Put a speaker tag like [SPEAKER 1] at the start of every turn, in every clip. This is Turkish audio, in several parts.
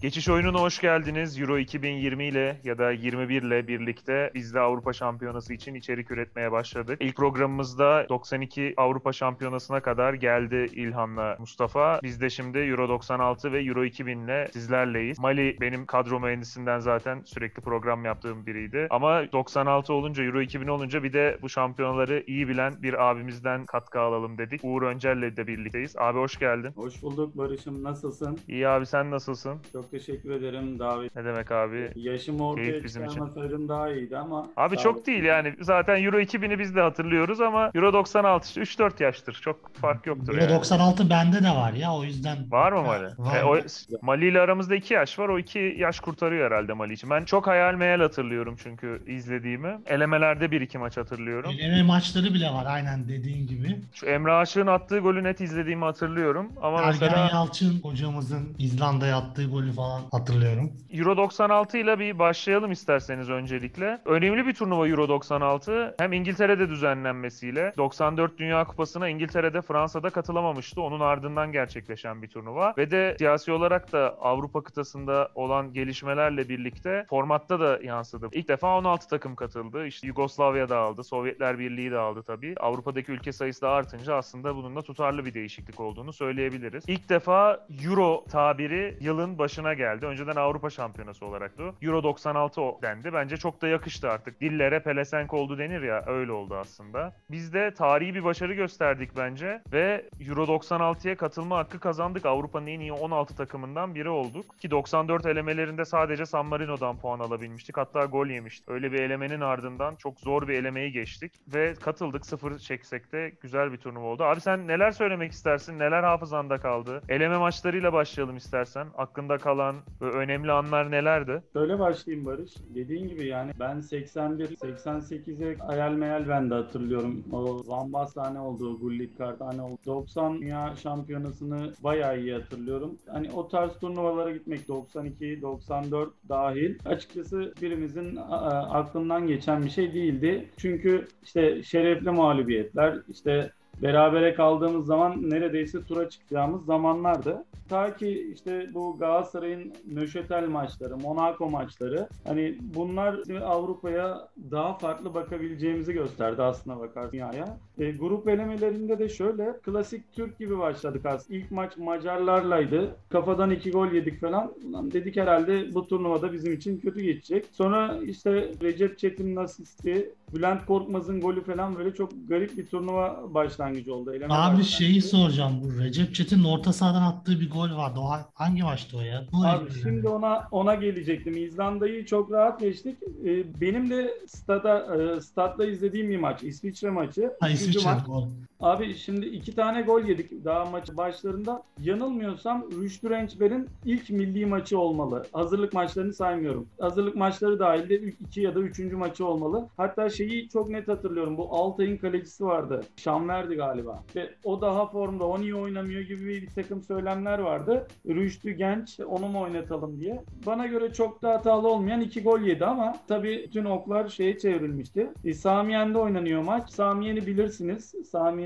[SPEAKER 1] Geçiş oyununa hoş geldiniz. Euro 2020 ile ya da 21 ile birlikte biz de Avrupa Şampiyonası için içerik üretmeye başladık. İlk programımızda 92 Avrupa Şampiyonası'na kadar geldi İlhan'la Mustafa. Biz de şimdi Euro 96 ve Euro 2000 ile sizlerleyiz. Mali benim kadro mühendisinden zaten sürekli program yaptığım biriydi. Ama 96 olunca, Euro 2000 olunca bir de bu şampiyonaları iyi bilen bir abimizden katkı alalım dedik. Uğur Öncel'le de birlikteyiz. Abi hoş geldin.
[SPEAKER 2] Hoş bulduk Barış'ım. Nasılsın?
[SPEAKER 1] İyi abi sen nasılsın?
[SPEAKER 2] Çok teşekkür ederim davet.
[SPEAKER 1] Ne demek abi?
[SPEAKER 2] Yaşım ortaya
[SPEAKER 1] Keyif bizim için.
[SPEAKER 2] çıkarmasaydım daha iyiydi ama.
[SPEAKER 1] Abi
[SPEAKER 2] sağ
[SPEAKER 1] çok değil yani. Zaten Euro 2000'i biz de hatırlıyoruz ama Euro 96 işte 3-4 yaştır. Çok fark yoktur
[SPEAKER 3] Euro
[SPEAKER 1] yani.
[SPEAKER 3] 96 bende de var ya o yüzden.
[SPEAKER 1] Var mı Mali?
[SPEAKER 3] Var.
[SPEAKER 1] E, o, Mali ile aramızda 2 yaş var. O 2 yaş kurtarıyor herhalde Mali için. Ben çok hayal meyal hatırlıyorum çünkü izlediğimi. Elemelerde bir iki maç hatırlıyorum.
[SPEAKER 3] Eleme maçları bile var aynen dediğin gibi.
[SPEAKER 1] Şu Emre Aşık'ın attığı golü net izlediğimi hatırlıyorum. Ama
[SPEAKER 3] Ergen
[SPEAKER 1] mesela
[SPEAKER 3] Yalçın hocamızın İzlanda'ya attığı golü falan hatırlıyorum.
[SPEAKER 1] Euro 96 ile bir başlayalım isterseniz öncelikle. Önemli bir turnuva Euro 96. Hem İngiltere'de düzenlenmesiyle 94 Dünya Kupası'na İngiltere'de Fransa'da katılamamıştı. Onun ardından gerçekleşen bir turnuva. Ve de siyasi olarak da Avrupa kıtasında olan gelişmelerle birlikte formatta da yansıdı. İlk defa 16 takım katıldı. İşte Yugoslavya da aldı, Sovyetler Birliği de aldı tabii. Avrupa'daki ülke sayısı da artınca aslında bunun da tutarlı bir değişiklik olduğunu söyleyebiliriz. İlk defa Euro tabiri yılın başına geldi. Önceden Avrupa Şampiyonası olacaktı. Euro 96 o dendi. Bence çok da yakıştı artık. Dillere pelesenk oldu denir ya öyle oldu aslında. Biz de tarihi bir başarı gösterdik bence ve Euro 96'ya katılma hakkı kazandık. Avrupa'nın en iyi 16 takımından biri olduk. Ki 94 elemelerinde sadece San Marino'dan puan alabilmiştik. Hatta gol yemiştik. Öyle bir elemenin ardından çok zor bir elemeyi geçtik ve katıldık. Sıfır çeksek de güzel bir turnuva oldu. Abi sen neler söylemek istersin? Neler hafızanda kaldı? Eleme maçlarıyla başlayalım istersen. Aklında kalan ve önemli anlar nelerdi?
[SPEAKER 2] Şöyle başlayayım Barış. Dediğin gibi yani ben 81, 88'e hayal meyal ben de hatırlıyorum. O Van Basten olduğu, Gullit Kartane olduğu. 90 Dünya Şampiyonası'nı bayağı iyi hatırlıyorum. Hani o tarz turnuvalara gitmek 92, 94 dahil. Açıkçası birimizin aklından geçen bir şey değildi. Çünkü işte şerefli mağlubiyetler, işte berabere kaldığımız zaman neredeyse tura çıkacağımız zamanlardı. Ta ki işte bu Galatasaray'ın Nöşetel maçları, Monaco maçları hani bunlar Avrupa'ya daha farklı bakabileceğimizi gösterdi aslına bakar dünyaya. E, grup elemelerinde de şöyle klasik Türk gibi başladık aslında. İlk maç Macarlarlaydı. Kafadan iki gol yedik falan. Ulan dedik herhalde bu turnuvada bizim için kötü geçecek. Sonra işte Recep Çetin'in asisti, Bülent Korkmaz'ın golü falan böyle çok garip bir turnuva başlangıcı oldu. Eleme
[SPEAKER 3] Abi
[SPEAKER 2] başlangıcı.
[SPEAKER 3] şeyi soracağım bu Recep Çetin'in orta sahadan attığı bir gol vardı. O ha- hangi maçtı o ya? Bu
[SPEAKER 2] Abi şimdi ona ona gelecektim. İzlanda'yı çok rahat geçtik. Ee, benim de stada e, stadda izlediğim bir maç. İsviçre maçı.
[SPEAKER 3] Ha İsviçre
[SPEAKER 2] maç.
[SPEAKER 3] gol.
[SPEAKER 2] Abi şimdi iki tane gol yedik daha maç başlarında. Yanılmıyorsam Rüştü Rençber'in ilk milli maçı olmalı. Hazırlık maçlarını saymıyorum. Hazırlık maçları dahilde ü- iki ya da üçüncü maçı olmalı. Hatta şeyi çok net hatırlıyorum. Bu Altay'ın kalecisi vardı. Şamverdi galiba. Ve o daha formda, o niye oynamıyor gibi bir takım söylemler vardı. Rüştü genç, onu mu oynatalım diye. Bana göre çok da hatalı olmayan iki gol yedi ama tabii bütün oklar şeye çevrilmişti. E, Samiyen'de oynanıyor maç. Samiyen'i bilirsiniz.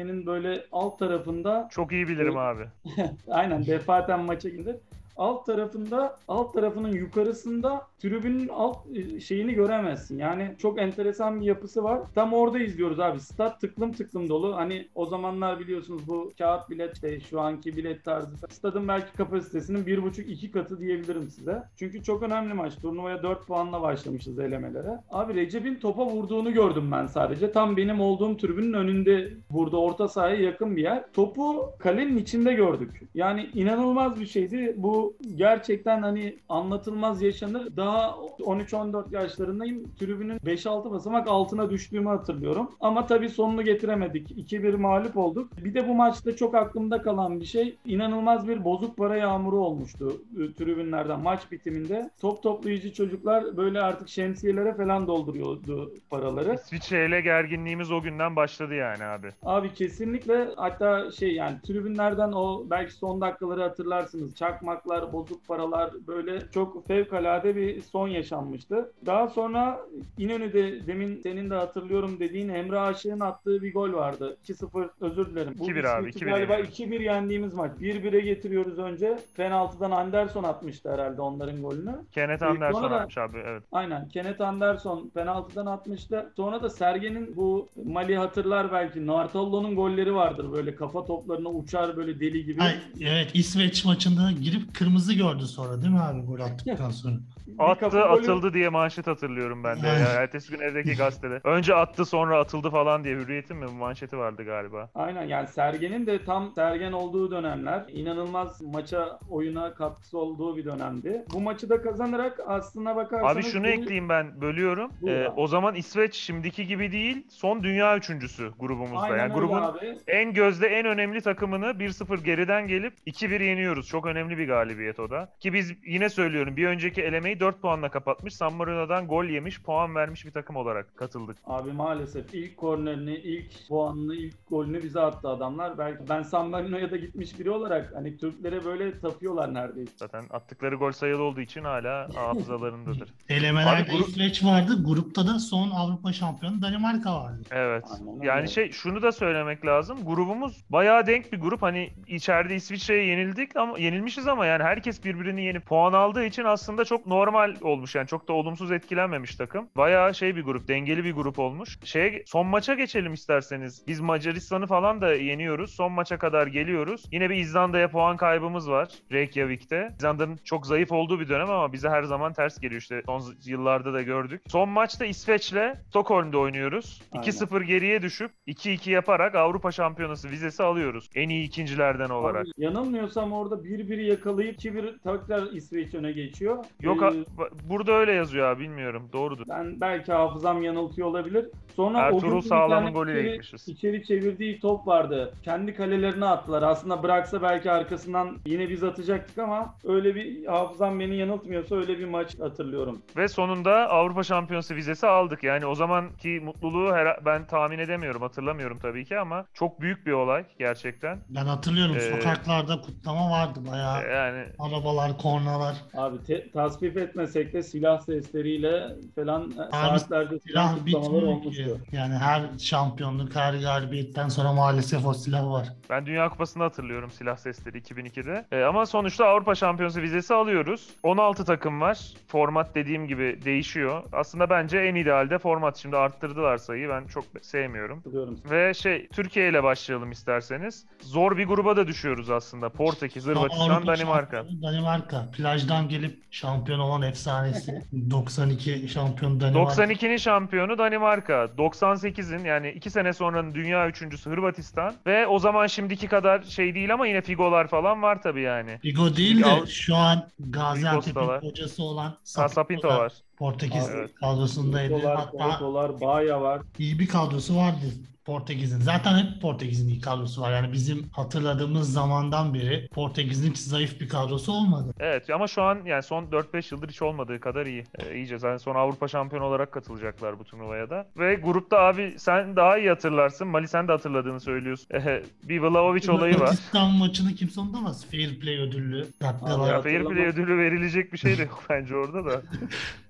[SPEAKER 2] Samiyen'in böyle alt tarafında
[SPEAKER 1] Çok iyi bilirim abi.
[SPEAKER 2] aynen defaten maça gidilir. Alt tarafında, alt tarafının yukarısında tribünün alt e, şeyini göremezsin. Yani çok enteresan bir yapısı var. Tam orada izliyoruz abi. Stat tıklım tıklım dolu. Hani o zamanlar biliyorsunuz bu kağıt bilet işte şu anki bilet tarzı. Stadın belki kapasitesinin 1,5-2 katı diyebilirim size. Çünkü çok önemli maç. Turnuvaya 4 puanla başlamışız elemelere. Abi Recep'in topa vurduğunu gördüm ben sadece. Tam benim olduğum tribünün önünde vurdu. Orta sahaya yakın bir yer. Topu kalenin içinde gördük. Yani inanılmaz bir şeydi. Bu gerçekten hani anlatılmaz yaşanır. Daha 13-14 yaşlarındayım. Tribünün 5-6 basamak altına düştüğümü hatırlıyorum. Ama tabii sonunu getiremedik. 2-1 mağlup olduk. Bir de bu maçta çok aklımda kalan bir şey inanılmaz bir bozuk para yağmuru olmuştu e, tribünlerden maç bitiminde. Top toplayıcı çocuklar böyle artık şemsiyelere falan dolduruyordu paraları.
[SPEAKER 1] İsviçre ile gerginliğimiz o günden başladı yani abi.
[SPEAKER 2] Abi kesinlikle hatta şey yani tribünlerden o belki son dakikaları hatırlarsınız. Çakmaklar paralar, bozuk paralar böyle çok fevkalade bir son yaşanmıştı. Daha sonra İnönü'de demin senin de hatırlıyorum dediğin Emre Aşık'ın attığı bir gol vardı. 2-0 özür dilerim. Bu
[SPEAKER 1] 2-1 abi,
[SPEAKER 2] İsveç'i
[SPEAKER 1] 2-1
[SPEAKER 2] Galiba
[SPEAKER 1] yeniyoruz.
[SPEAKER 2] 2-1 yendiğimiz maç. 1-1'e getiriyoruz önce. Penaltıdan Anderson atmıştı herhalde onların golünü.
[SPEAKER 1] Kenneth
[SPEAKER 2] Ee,
[SPEAKER 1] Anderson
[SPEAKER 2] sonra da-
[SPEAKER 1] atmış abi evet.
[SPEAKER 2] Aynen. Kenneth Anderson penaltıdan atmıştı. Sonra da Sergen'in bu Mali hatırlar belki. Nartallo'nun golleri vardır böyle kafa toplarına uçar böyle deli gibi.
[SPEAKER 3] Ay, evet İsveç maçında girip kırmızı gördü sonra değil mi abi gol attıktan sonra?
[SPEAKER 1] Attı atıldı diye manşet hatırlıyorum ben de.
[SPEAKER 3] Evet.
[SPEAKER 1] ya. Ertesi gün evdeki gazetede. Önce attı sonra atıldı falan diye Hürriyet'in mi manşeti vardı galiba.
[SPEAKER 2] Aynen yani Sergen'in de tam Sergen olduğu dönemler inanılmaz maça oyuna katkısı olduğu bir dönemdi. Bu maçı da kazanarak aslına bakarsanız
[SPEAKER 1] Abi şunu
[SPEAKER 2] bir-
[SPEAKER 1] ekleyeyim ben bölüyorum.
[SPEAKER 2] Buyur
[SPEAKER 1] Ee,
[SPEAKER 2] abi.
[SPEAKER 1] o zaman İsveç şimdiki gibi değil son dünya üçüncüsü grubumuzda.
[SPEAKER 2] Aynen
[SPEAKER 1] yani
[SPEAKER 2] öyle
[SPEAKER 1] grubun
[SPEAKER 2] abi.
[SPEAKER 1] en gözde en önemli takımını 1-0 geriden gelip 2-1 yeniyoruz. Çok önemli bir galibiyet o da. Ki biz yine söylüyorum bir önceki elemeyi 4 puanla kapatmış. San Marino'dan gol yemiş, puan vermiş bir takım olarak katıldık.
[SPEAKER 2] Abi maalesef ilk kornerini, ilk puanını, ilk golünü bize attı adamlar. Belki ben San Marino'ya da gitmiş biri olarak hani Türklere böyle tapıyorlar neredeyse.
[SPEAKER 1] Zaten attıkları gol sayılı olduğu için hala hafızalarındadır.
[SPEAKER 3] Elemelerde
[SPEAKER 1] Abi grup-
[SPEAKER 3] İsveç vardı. Grupta da son Avrupa şampiyonu Danimarka vardı.
[SPEAKER 1] Evet.
[SPEAKER 2] Aynen öyle.
[SPEAKER 1] Yani şey şunu da söylemek lazım. Grubumuz bayağı denk bir grup. Hani içeride İsviçre'ye yenildik ama yenilmişiz ama yani herkes birbirini yenip puan aldığı için aslında çok normal olmuş. Yani çok da olumsuz etkilenmemiş takım. Bayağı şey bir grup, dengeli bir grup olmuş. Şeye son maça geçelim isterseniz. Biz Macaristan'ı falan da yeniyoruz. Son maça kadar geliyoruz. Yine bir İzlanda'ya puan kaybımız var Reykjavik'te. İzlanda'nın çok zayıf olduğu bir dönem ama bize her zaman ters geliyor işte. Son yıllarda da gördük. Son maçta İsveç'le Stockholm'da oynuyoruz.
[SPEAKER 2] Aynen.
[SPEAKER 1] 2-0 geriye düşüp 2-2 yaparak Avrupa Şampiyonası vizesi alıyoruz. En iyi ikincilerden olarak.
[SPEAKER 2] Abi, yanılmıyorsam orada 1-1'i yakalayıp 2-1 tekrar İsveç öne geçiyor.
[SPEAKER 1] Yok
[SPEAKER 2] Ee,
[SPEAKER 1] burada öyle yazıyor abi bilmiyorum. Doğrudur.
[SPEAKER 2] ben belki hafızam yanıltıyor olabilir. Sonra
[SPEAKER 1] Ertuğrul Sağlam'ın golüyle
[SPEAKER 2] içeri-. İçeri çevirdiği top vardı. Kendi kalelerine attılar. Aslında bıraksa belki arkasından yine biz atacaktık ama öyle bir hafızam beni yanıltmıyorsa öyle bir maç hatırlıyorum.
[SPEAKER 1] Ve sonunda Avrupa Şampiyonası vizesi aldık. Yani o zamanki mutluluğu her- ben tahmin edemiyorum, hatırlamıyorum tabii ki ama çok büyük bir olay gerçekten.
[SPEAKER 3] Ben hatırlıyorum
[SPEAKER 1] Ee,
[SPEAKER 3] sokaklarda kutlama vardı bayağı.
[SPEAKER 1] Ee, Yani
[SPEAKER 3] Arabalar, kornalar.
[SPEAKER 2] Abi te- tasvip etmesek de silah sesleriyle falan e,
[SPEAKER 3] Abi,
[SPEAKER 2] saatlerce silah
[SPEAKER 3] bitmiyor
[SPEAKER 2] olmuştu.
[SPEAKER 3] ki. Yani her şampiyonluk, her galibiyetten sonra maalesef o silah var.
[SPEAKER 1] Ben Dünya Kupası'nı hatırlıyorum silah sesleri 2002'de. Ee, ama sonuçta Avrupa Şampiyonası vizesi alıyoruz. 16 takım var. Format dediğim gibi değişiyor. Aslında bence en idealde format. Şimdi arttırdılar sayıyı. Ben çok sevmiyorum.
[SPEAKER 2] Hatırlıyorum.
[SPEAKER 1] Ve şey Türkiye ile başlayalım isterseniz. Zor bir gruba da düşüyoruz aslında. Portekiz, Hırvatistan,
[SPEAKER 3] Avrupa
[SPEAKER 1] Danimarka.
[SPEAKER 3] Danimarka. Plajdan gelip şampiyon olan efsanesi. 92 şampiyon Danimarka.
[SPEAKER 1] 92'nin şampiyonu Danimarka. 98'in yani 2 sene sonranın dünya üçüncüsü Hırvatistan. Ve o zaman şimdiki kadar şey değil ama yine Figolar falan var tabii yani.
[SPEAKER 3] Figo değil de şu an Gaziantep'in hocası olan Sapinto
[SPEAKER 1] var.
[SPEAKER 3] Portekiz
[SPEAKER 1] Evet.
[SPEAKER 3] kadrosundaydı.
[SPEAKER 2] Dolar,
[SPEAKER 3] Hatta
[SPEAKER 2] dolar, Baya var.
[SPEAKER 3] iyi bir kadrosu vardı Portekiz'in. Zaten hep Portekiz'in iyi kadrosu var. Yani bizim hatırladığımız zamandan beri Portekiz'in hiç zayıf bir kadrosu olmadı.
[SPEAKER 1] Evet ama şu an yani son 4-5 yıldır hiç olmadığı kadar iyi. Ee, iyice zaten son Avrupa şampiyonu olarak katılacaklar bu turnuvaya da. Ve grupta abi sen daha iyi hatırlarsın. Mali sen de hatırladığını söylüyorsun. Ee, bir Vlahovic olayı var.
[SPEAKER 3] Hırvatistan maçını kimse unutamaz. Fair play ödüllü.
[SPEAKER 2] Abi,
[SPEAKER 1] Fair Play ödülü verilecek bir şey de yok bence orada da.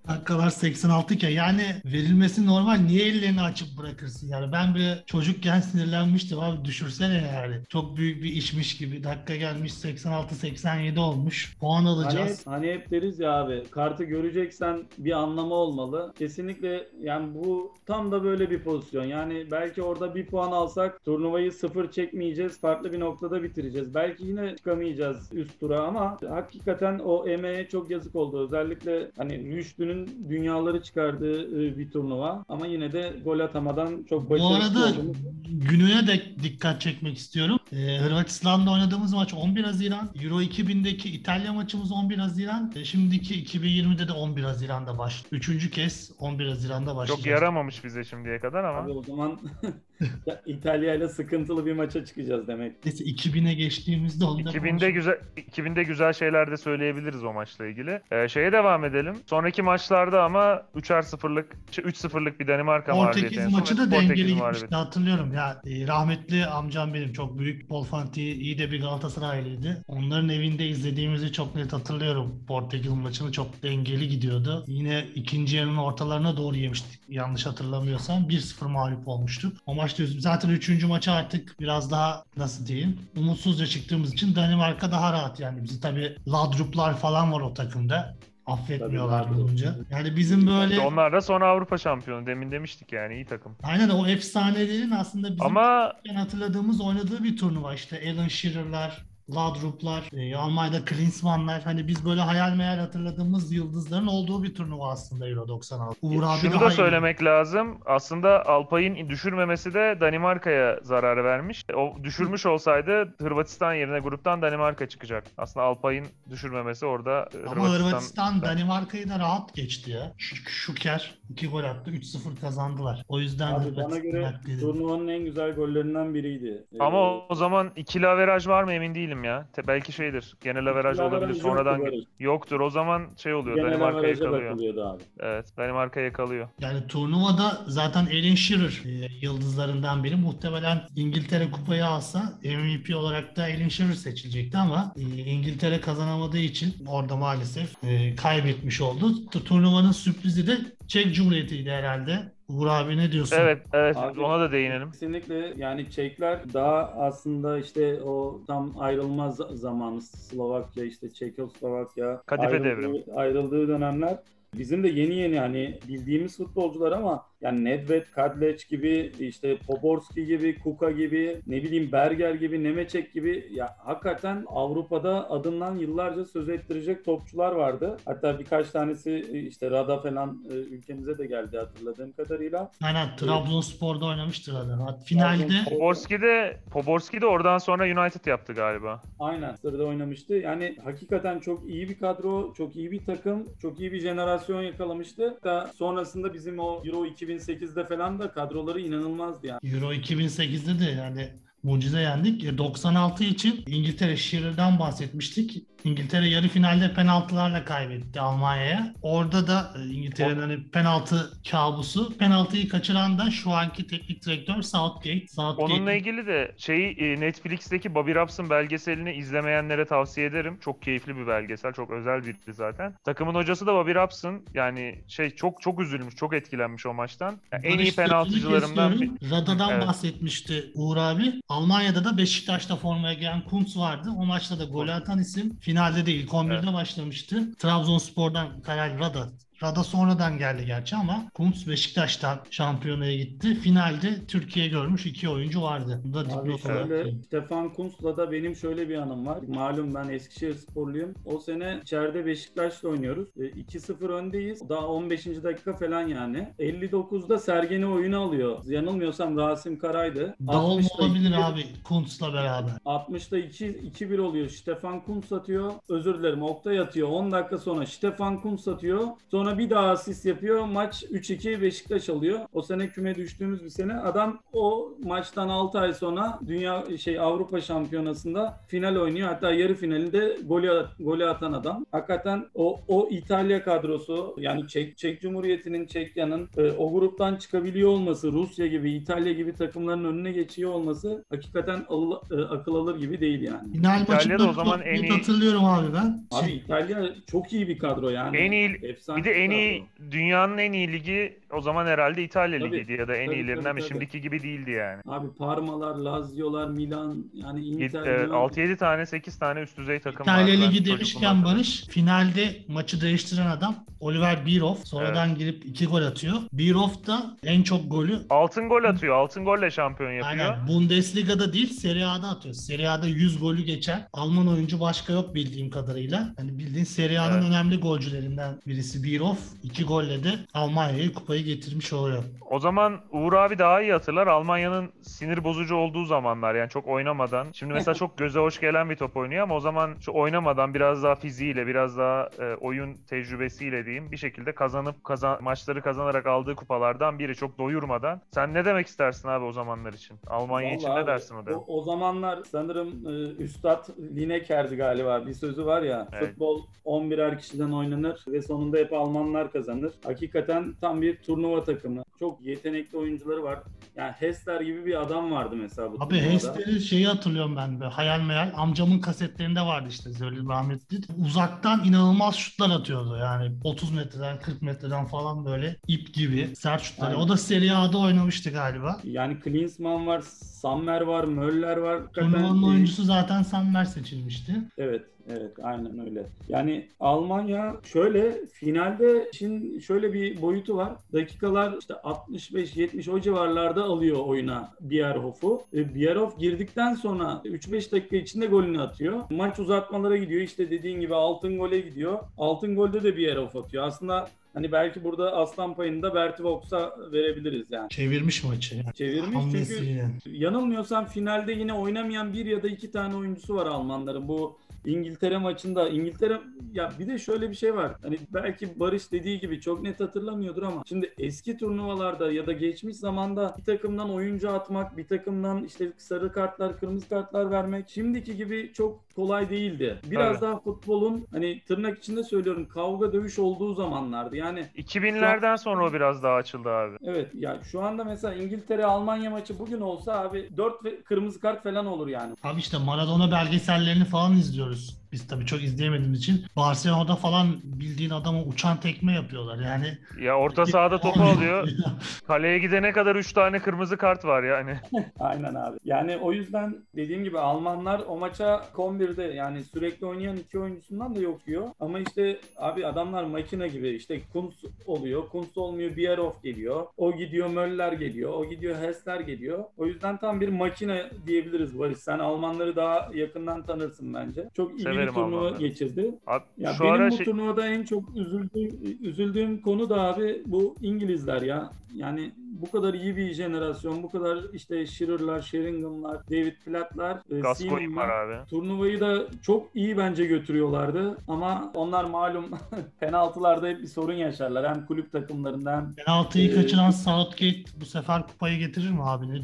[SPEAKER 3] dakikalar 86 iken yani verilmesi normal. Niye ellerini açıp bırakırsın? Yani ben bile çocukken sinirlenmiştim abi düşürsene yani. Çok büyük bir işmiş gibi. Dakika gelmiş 86-87 olmuş. Puan
[SPEAKER 2] Hani,
[SPEAKER 3] alacağız.
[SPEAKER 2] hani hep deriz ya abi kartı göreceksen bir anlamı olmalı. Kesinlikle yani bu tam da böyle bir pozisyon. Yani belki orada bir puan alsak turnuvayı sıfır çekmeyeceğiz. Farklı bir noktada bitireceğiz. Belki yine çıkamayacağız üst tura ama hakikaten o emeğe çok yazık oldu. Özellikle hani Rüştü'nün dünyaları çıkardığı e, bir turnuva ama yine de gol atamadan çok
[SPEAKER 3] Bu
[SPEAKER 2] başarısız
[SPEAKER 3] arada
[SPEAKER 2] olduğumuz
[SPEAKER 3] gününe de dikkat çekmek istiyorum. Ee, Hırvatistan'da oynadığımız maç 11 Haziran. Euro 2000'deki İtalya maçımız 11 Haziran. E, şimdiki 2020'de de 11 Haziran'da baş. Üçüncü kez 11 Haziran'da başlayacağız.
[SPEAKER 1] Çok yaramamış bize şimdiye kadar ama.
[SPEAKER 2] Abi o zaman İtalya ile sıkıntılı bir maça çıkacağız demek.
[SPEAKER 3] Neyse 2000'e geçtiğimizde onu da
[SPEAKER 1] 2000'de
[SPEAKER 3] konuşuruz.
[SPEAKER 1] güzel 2000'de güzel şeyler de söyleyebiliriz o maçla ilgili. Ee, şeye devam edelim. Sonraki maçlarda ama 3'er 0'lık 3-0'lık bir Danimarka mağlubiyeti.
[SPEAKER 3] Portekiz maçı da
[SPEAKER 1] Portekiz
[SPEAKER 3] dengeli gitmişti hatırlıyorum. Ya e, rahmetli amcam benim çok büyük futbol fanatiği iyi de bir Galatasaraylıydı. Onların evinde izlediğimizi çok net hatırlıyorum. Portekiz maçını çok dengeli gidiyordu. Yine ikinci yarının ortalarına doğru yemiştik yanlış hatırlamıyorsam. 1-0 mağlup olmuştuk. O maçta üz- zaten üçüncü maça artık biraz daha nasıl diyeyim umutsuzca çıktığımız için Danimarka daha rahat yani. Bizi tabii Ladruplar falan var o takımda. Affetmiyorlar bulunca. Yani bizim böyle
[SPEAKER 1] Onlar da sonra Avrupa şampiyonu. Demin demiştik yani iyi takım.
[SPEAKER 3] Aynen o efsanelerin aslında bizim
[SPEAKER 1] Ama
[SPEAKER 3] hatırladığımız oynadığı bir turnuva işte Alan Shearer'lar, Laudrup'lar, e, Almanya'da Klinsmann'lar hani biz böyle hayal meyal hatırladığımız yıldızların olduğu bir turnuva aslında Euro 96. Uğur abi
[SPEAKER 1] şunu da
[SPEAKER 3] iyi.
[SPEAKER 1] söylemek lazım. Aslında Alpay'ın düşürmemesi de Danimarka'ya zarar vermiş. O düşürmüş olsaydı Hırvatistan yerine gruptan Danimarka çıkacak. Aslında Alpay'ın düşürmemesi orada e,
[SPEAKER 3] Ama Hırvatistan Danimarka'yı da rahat geçti ya. Ş- Şuker 2 gol attı 3-0 kazandılar. O yüzden
[SPEAKER 2] Abi bana göre turnuvanın en güzel gollerinden biriydi.
[SPEAKER 1] Ama
[SPEAKER 2] Ee,
[SPEAKER 1] o zaman ikili averaj var mı emin değilim ya. Te- belki şeydir. Genel averaj olabilir. Sonradan
[SPEAKER 2] yoktu Barış.
[SPEAKER 1] yoktur. O zaman şey oluyor.
[SPEAKER 2] genel
[SPEAKER 1] Danimarka yakalıyor.
[SPEAKER 2] abi.
[SPEAKER 1] Evet, Danimarka yakalıyor.
[SPEAKER 3] Yani turnuvada zaten Alan Shearer e, yıldızlarından biri. Muhtemelen İngiltere kupayı alsa MVP olarak da Alan Shearer seçilecekti ama e, İngiltere kazanamadığı için orada maalesef e, kaybetmiş oldu. Tu- Turnuvanın sürprizi de Çek Cumhuriyeti'ydi herhalde. Uğur abi ne diyorsun?
[SPEAKER 1] Evet, evet.
[SPEAKER 2] Abi-
[SPEAKER 1] ona da değinelim.
[SPEAKER 2] Kesinlikle yani Çekler daha aslında işte o tam ayrılmaz zamanı Slovakya işte Çekoslovakya
[SPEAKER 1] Kadife
[SPEAKER 2] ayrıldığı,
[SPEAKER 1] devrimi.
[SPEAKER 2] ayrıldığı dönemler bizim de yeni yeni hani bildiğimiz futbolcular ama yani Nedved, Kadlec gibi işte Poborski gibi, Kuka gibi ne bileyim Berger gibi, Nemeçek gibi ya hakikaten Avrupa'da adından yıllarca söz ettirecek topçular vardı. Hatta birkaç tanesi işte Rada falan e, ülkemize de geldi hatırladığım kadarıyla.
[SPEAKER 3] Aynen Trabzonspor'da oynamıştır adam. Finalde
[SPEAKER 1] Poborski de Poborski de oradan sonra United yaptı galiba.
[SPEAKER 2] Aynen sırada oynamıştı. Yani hakikaten çok iyi bir kadro, çok iyi bir takım, çok iyi bir jenerasyon yakalamıştı. Hatta sonrasında bizim o Euro 2008'de falan da kadroları inanılmazdı yani.
[SPEAKER 3] Euro 2008'de de yani mucize yendik. E, 96 için İngiltere Shearer'dan bahsetmiştik. İngiltere yarı finalde penaltılarla kaybetti Almanya'ya. Orada da e, İngiltere'nin hani penaltı kabusu. Penaltıyı kaçıran da şu anki teknik direktör Southgate. Southgate
[SPEAKER 1] Onunla ilgili de şeyi e, Netflix'teki Bobby Robson belgeselini izlemeyenlere tavsiye ederim. Çok keyifli bir belgesel, çok özel biri zaten. Takımın hocası da Bobby Robson. Yani şey çok çok üzülmüş, çok etkilenmiş o maçtan. Yani en iyi bir...
[SPEAKER 3] Sözcü'nü Rada'dan
[SPEAKER 1] Evet.
[SPEAKER 3] bahsetmişti Uğur abi. Almanya'da da Beşiktaş'ta formaya giyen Kuntz vardı. O maçta da gol atan isim. Finalde de ilk 11'de
[SPEAKER 1] Evet.
[SPEAKER 3] başlamıştı. Trabzonspor'dan Karel Rada. Rada sonradan geldi gerçi ama Kuntz Beşiktaş'tan şampiyonaya gitti. Finalde Türkiye görmüş iki oyuncu vardı. Bu da dipnot olarak.
[SPEAKER 2] Stefan Kuntz'la da benim şöyle bir anım var. Malum ben Eskişehir sporluyum. O sene içeride Beşiktaş'la oynuyoruz. E, 2-0 öndeyiz. Daha 15. dakika falan yani. 59'da Sergen'i oyuna alıyor. Yanılmıyorsam Rasim Karay'dı. 60'da
[SPEAKER 3] olabilir
[SPEAKER 2] 2-1
[SPEAKER 3] abi Kuntz'la beraber.
[SPEAKER 2] 60'da 2 2-1 oluyor. Stefan Kuntz atıyor. Özür dilerim. Oktay atıyor. 10 dakika sonra Stefan Kuntz atıyor. Sonra bir daha asist yapıyor. Maç 3-2 Beşiktaş alıyor. O sene küme düştüğümüz bir sene. Adam o maçtan 6 ay sonra Dünya şey Avrupa Şampiyonası'nda final oynuyor. Hatta yarı finalinde golü golü atan adam. Hakikaten o o İtalya kadrosu yani Çek Çek Cumhuriyeti'nin Çekya'nın e, o gruptan çıkabiliyor olması, Rusya gibi, İtalya gibi takımların önüne geçiyor olması hakikaten al- e, akıl alır gibi değil yani.
[SPEAKER 3] Final
[SPEAKER 1] İtalya'da o zaman en iyi-
[SPEAKER 3] hatırlıyorum abi ben.
[SPEAKER 2] Abi İtalya çok iyi bir kadro yani.
[SPEAKER 1] En iyi
[SPEAKER 2] Efsane
[SPEAKER 1] bir de en iyi dünyanın en iyi ligi o zaman herhalde İtalya
[SPEAKER 2] Tabii,
[SPEAKER 1] ligiydi ya da en
[SPEAKER 2] tabii,
[SPEAKER 1] iyilerinden
[SPEAKER 2] tabii, tabii.
[SPEAKER 1] şimdiki gibi değildi yani.
[SPEAKER 2] Abi Parmalar, Lazio'lar, Milan yani Inter.
[SPEAKER 1] Evet,
[SPEAKER 2] Milan.
[SPEAKER 1] 6-7 tane 8 tane üst düzey takım
[SPEAKER 3] İtalya
[SPEAKER 1] vardı. Ben
[SPEAKER 3] Ligi demişken. Barış finalde maçı değiştiren adam Oliver Bierhoff. Sonradan girip iki gol atıyor. Bierhoff da en çok golü
[SPEAKER 1] Altın gol atıyor. Altın golle şampiyon yapıyor.
[SPEAKER 3] Aynen. Bundesliga'da değil Serie A'da atıyor. Serie A'da 100 golü geçen Alman oyuncu başka yok bildiğim kadarıyla. Hani bildiğin Serie A'nın
[SPEAKER 1] Evet.
[SPEAKER 3] önemli golcülerinden birisi Bierhoff. iki golle de Almanya'yı kupayı getirmiş oluyor.
[SPEAKER 1] O zaman Uğur abi daha iyi hatırlar. Almanya'nın sinir bozucu olduğu zamanlar yani çok oynamadan. Şimdi mesela çok göze hoş gelen bir top oynuyor ama o zaman şu oynamadan biraz daha fiziğiyle, biraz daha e, oyun tecrübesiyle diyeyim bir şekilde kazanıp kazan maçları kazanarak aldığı kupalardan biri çok doyurmadan. Sen ne demek istersin abi o zamanlar için? Almanya için
[SPEAKER 2] Vallahi
[SPEAKER 1] ne
[SPEAKER 2] abi,
[SPEAKER 1] dersin o da?
[SPEAKER 2] O, o zamanlar sanırım e, Üstad Lineker'di galiba. Bir sözü var ya.
[SPEAKER 1] Evet.
[SPEAKER 2] Futbol 11'er kişiden oynanır ve sonunda hep Almanlar kazanır. Hakikaten tam bir turnuva takımı. Çok yetenekli oyuncuları var. Yani Hester gibi bir adam vardı mesela bu
[SPEAKER 3] Abi
[SPEAKER 2] turnuvada.
[SPEAKER 3] Hester'i şeyi hatırlıyorum ben de. Hayal meyal. Amcamın kasetlerinde vardı işte Zölil rahmetli. Uzaktan inanılmaz şutlar atıyordu. Yani 30 metreden 40 metreden falan böyle ip gibi sert şutlar.
[SPEAKER 2] Aynen.
[SPEAKER 3] O da Serie A'da oynamıştı galiba.
[SPEAKER 2] Yani Klinsmann var, Sammer var, Möller var.
[SPEAKER 3] Turnuvanın oyuncusu zaten Sammer seçilmişti.
[SPEAKER 2] Evet, evet aynen öyle. Yani Almanya şöyle finalde şimdi şöyle bir boyutu var. Dakikalar işte 65-70 o civarlarda alıyor oyuna Bierhof'u. E, Bierhoff girdikten sonra 3-5 dakika içinde golünü atıyor. Maç uzatmalara gidiyor. İşte dediğin gibi altın gole gidiyor. Altın golde de Bierhoff atıyor. Aslında hani belki burada aslan payını da Berti Vogts'a verebiliriz yani.
[SPEAKER 3] Çevirmiş maçı. Yani.
[SPEAKER 2] Çevirmiş çünkü
[SPEAKER 3] Hamlesiyle.
[SPEAKER 2] yanılmıyorsam finalde yine oynamayan bir ya da iki tane oyuncusu var Almanların. Bu İngiltere maçında İngiltere ya bir de şöyle bir şey var. Hani belki Barış dediği gibi çok net hatırlamıyordur ama şimdi eski turnuvalarda ya da geçmiş zamanda bir takımdan oyuncu atmak, bir takımdan işte sarı kartlar, kırmızı kartlar vermek şimdiki gibi çok kolay değildi. Biraz
[SPEAKER 1] Evet.
[SPEAKER 2] daha futbolun hani tırnak içinde söylüyorum kavga dövüş olduğu zamanlardı. Yani
[SPEAKER 1] 2000'lerden sonra o biraz daha açıldı abi.
[SPEAKER 2] Evet ya şu anda mesela İngiltere Almanya maçı bugün olsa abi 4 kırmızı kart falan olur yani.
[SPEAKER 3] Abi işte Maradona belgesellerini falan izliyoruz. comentários Biz tabii çok izleyemediğimiz için. Barcelona'da falan bildiğin adama uçan tekme yapıyorlar. Yani
[SPEAKER 1] Ya orta sahada topu alıyor. Kaleye gidene kadar 3 tane kırmızı kart var yani.
[SPEAKER 2] Aynen abi. Yani o yüzden dediğim gibi Almanlar o maça 11'de yani sürekli oynayan iki oyuncusundan da yok yiyor. Ama işte abi adamlar makine gibi işte Kuntz oluyor. Kuntz olmuyor Bierhoff geliyor. O gidiyor Möller geliyor. O gidiyor Hessler geliyor. O yüzden tam bir makine diyebiliriz Barış. Sen Almanları daha yakından tanırsın bence. Çok iyi
[SPEAKER 1] Severim
[SPEAKER 2] turnuva
[SPEAKER 1] Almanları.
[SPEAKER 2] geçirdi.
[SPEAKER 1] Abi,
[SPEAKER 2] Ya
[SPEAKER 1] şu
[SPEAKER 2] benim
[SPEAKER 1] ara
[SPEAKER 2] bu
[SPEAKER 1] şey...
[SPEAKER 2] turnuvada en çok üzüldüğüm, üzüldüğüm konu da abi bu İngilizler ya. Yani bu kadar iyi bir jenerasyon, bu kadar işte Shearer'lar, Sheringham'lar, David Platt'lar, e,
[SPEAKER 1] Gascoigne
[SPEAKER 2] Seaman'lar
[SPEAKER 1] var abi.
[SPEAKER 2] turnuvayı da çok iyi bence götürüyorlardı. Ama onlar malum penaltılarda hep bir sorun yaşarlar. Hem kulüp takımlarında hem
[SPEAKER 3] Penaltıyı
[SPEAKER 2] Ee,
[SPEAKER 3] kaçıran Southgate bu sefer kupayı getirir mi abi? Ne?